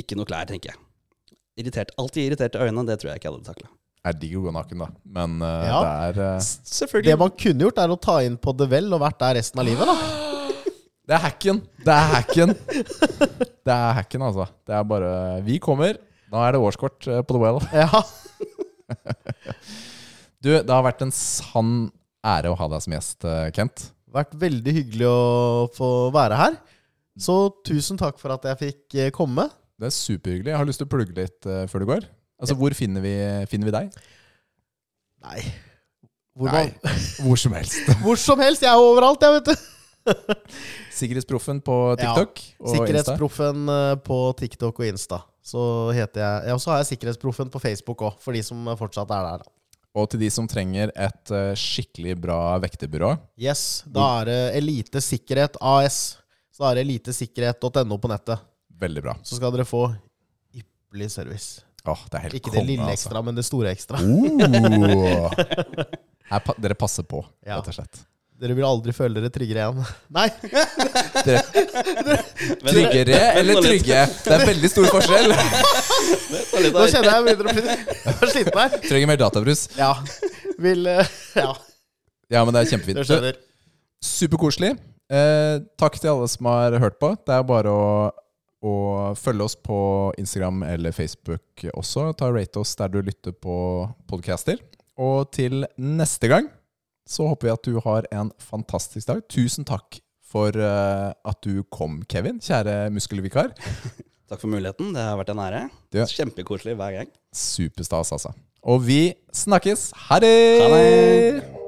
Ikke noe klær, tenker jeg. Irritert, alltid irriterte øyne, det tror jeg ikke jeg hadde takla. Er digg å gå naken, da. Men uh, Ja. det er uh, Selvfølgelig. Det man kunne gjort, er å ta inn på The Well og vært der resten av livet, da. Det er hacken! Det er hacken! Det er hacken, altså. Det er bare Vi kommer. Da er det årskort eh, på The Well. Ja. Du, det har vært en sann ære å ha deg som gjest, Kent. Vært veldig hyggelig å få være her. Så tusen takk for at jeg fikk komme. Det er superhyggelig. Jeg har lyst til å plugge litt før du går. Altså, Hvor finner vi, finner vi deg? Nei Hvor, Nei, hvor som helst. hvor som helst. Jeg er overalt, jeg, vet du. Sikkerhetsproffen på TikTok og Insta. Sikkerhetsproffen Insta. på TikTok og Insta. Så heter jeg Og så har jeg Sikkerhetsproffen på Facebook òg, for de som fortsatt er der. Og til de som trenger et eh, skikkelig bra vekterbyrå. Yes, Da er det Elite Sikkerhet AS. Så da er det elitesikkerhet.no på nettet. Veldig bra. Så skal dere få ypperlig service. Åh, det er helt Ikke det konge, lille altså. ekstra, men det store ekstra. Uh. Her, pa dere passer på, Ja. rett og slett. Dere vil aldri føle dere tryggere igjen. Nei! Tryggere eller trygge? Det er veldig stor forskjell. Nå kjenner jeg begynner å bli sliten her. Trenger mer databrus. Ja. Vil eh, Ja, Ja, men det er kjempefint. skjønner. Superkoselig. Eh, takk til alle som har hørt på. Det er bare å, å følg oss på Instagram eller Facebook også. Ta og Rate oss der du lytter på podcaster. Og til neste gang så håper vi at du har en fantastisk dag. Tusen takk for eh, at du kom, Kevin. Kjære muskelvikar. Takk for muligheten. Det har vært en ære. Kjempekoselig hver gang. Superstas, altså. Og vi snakkes. Ha det! Ha det!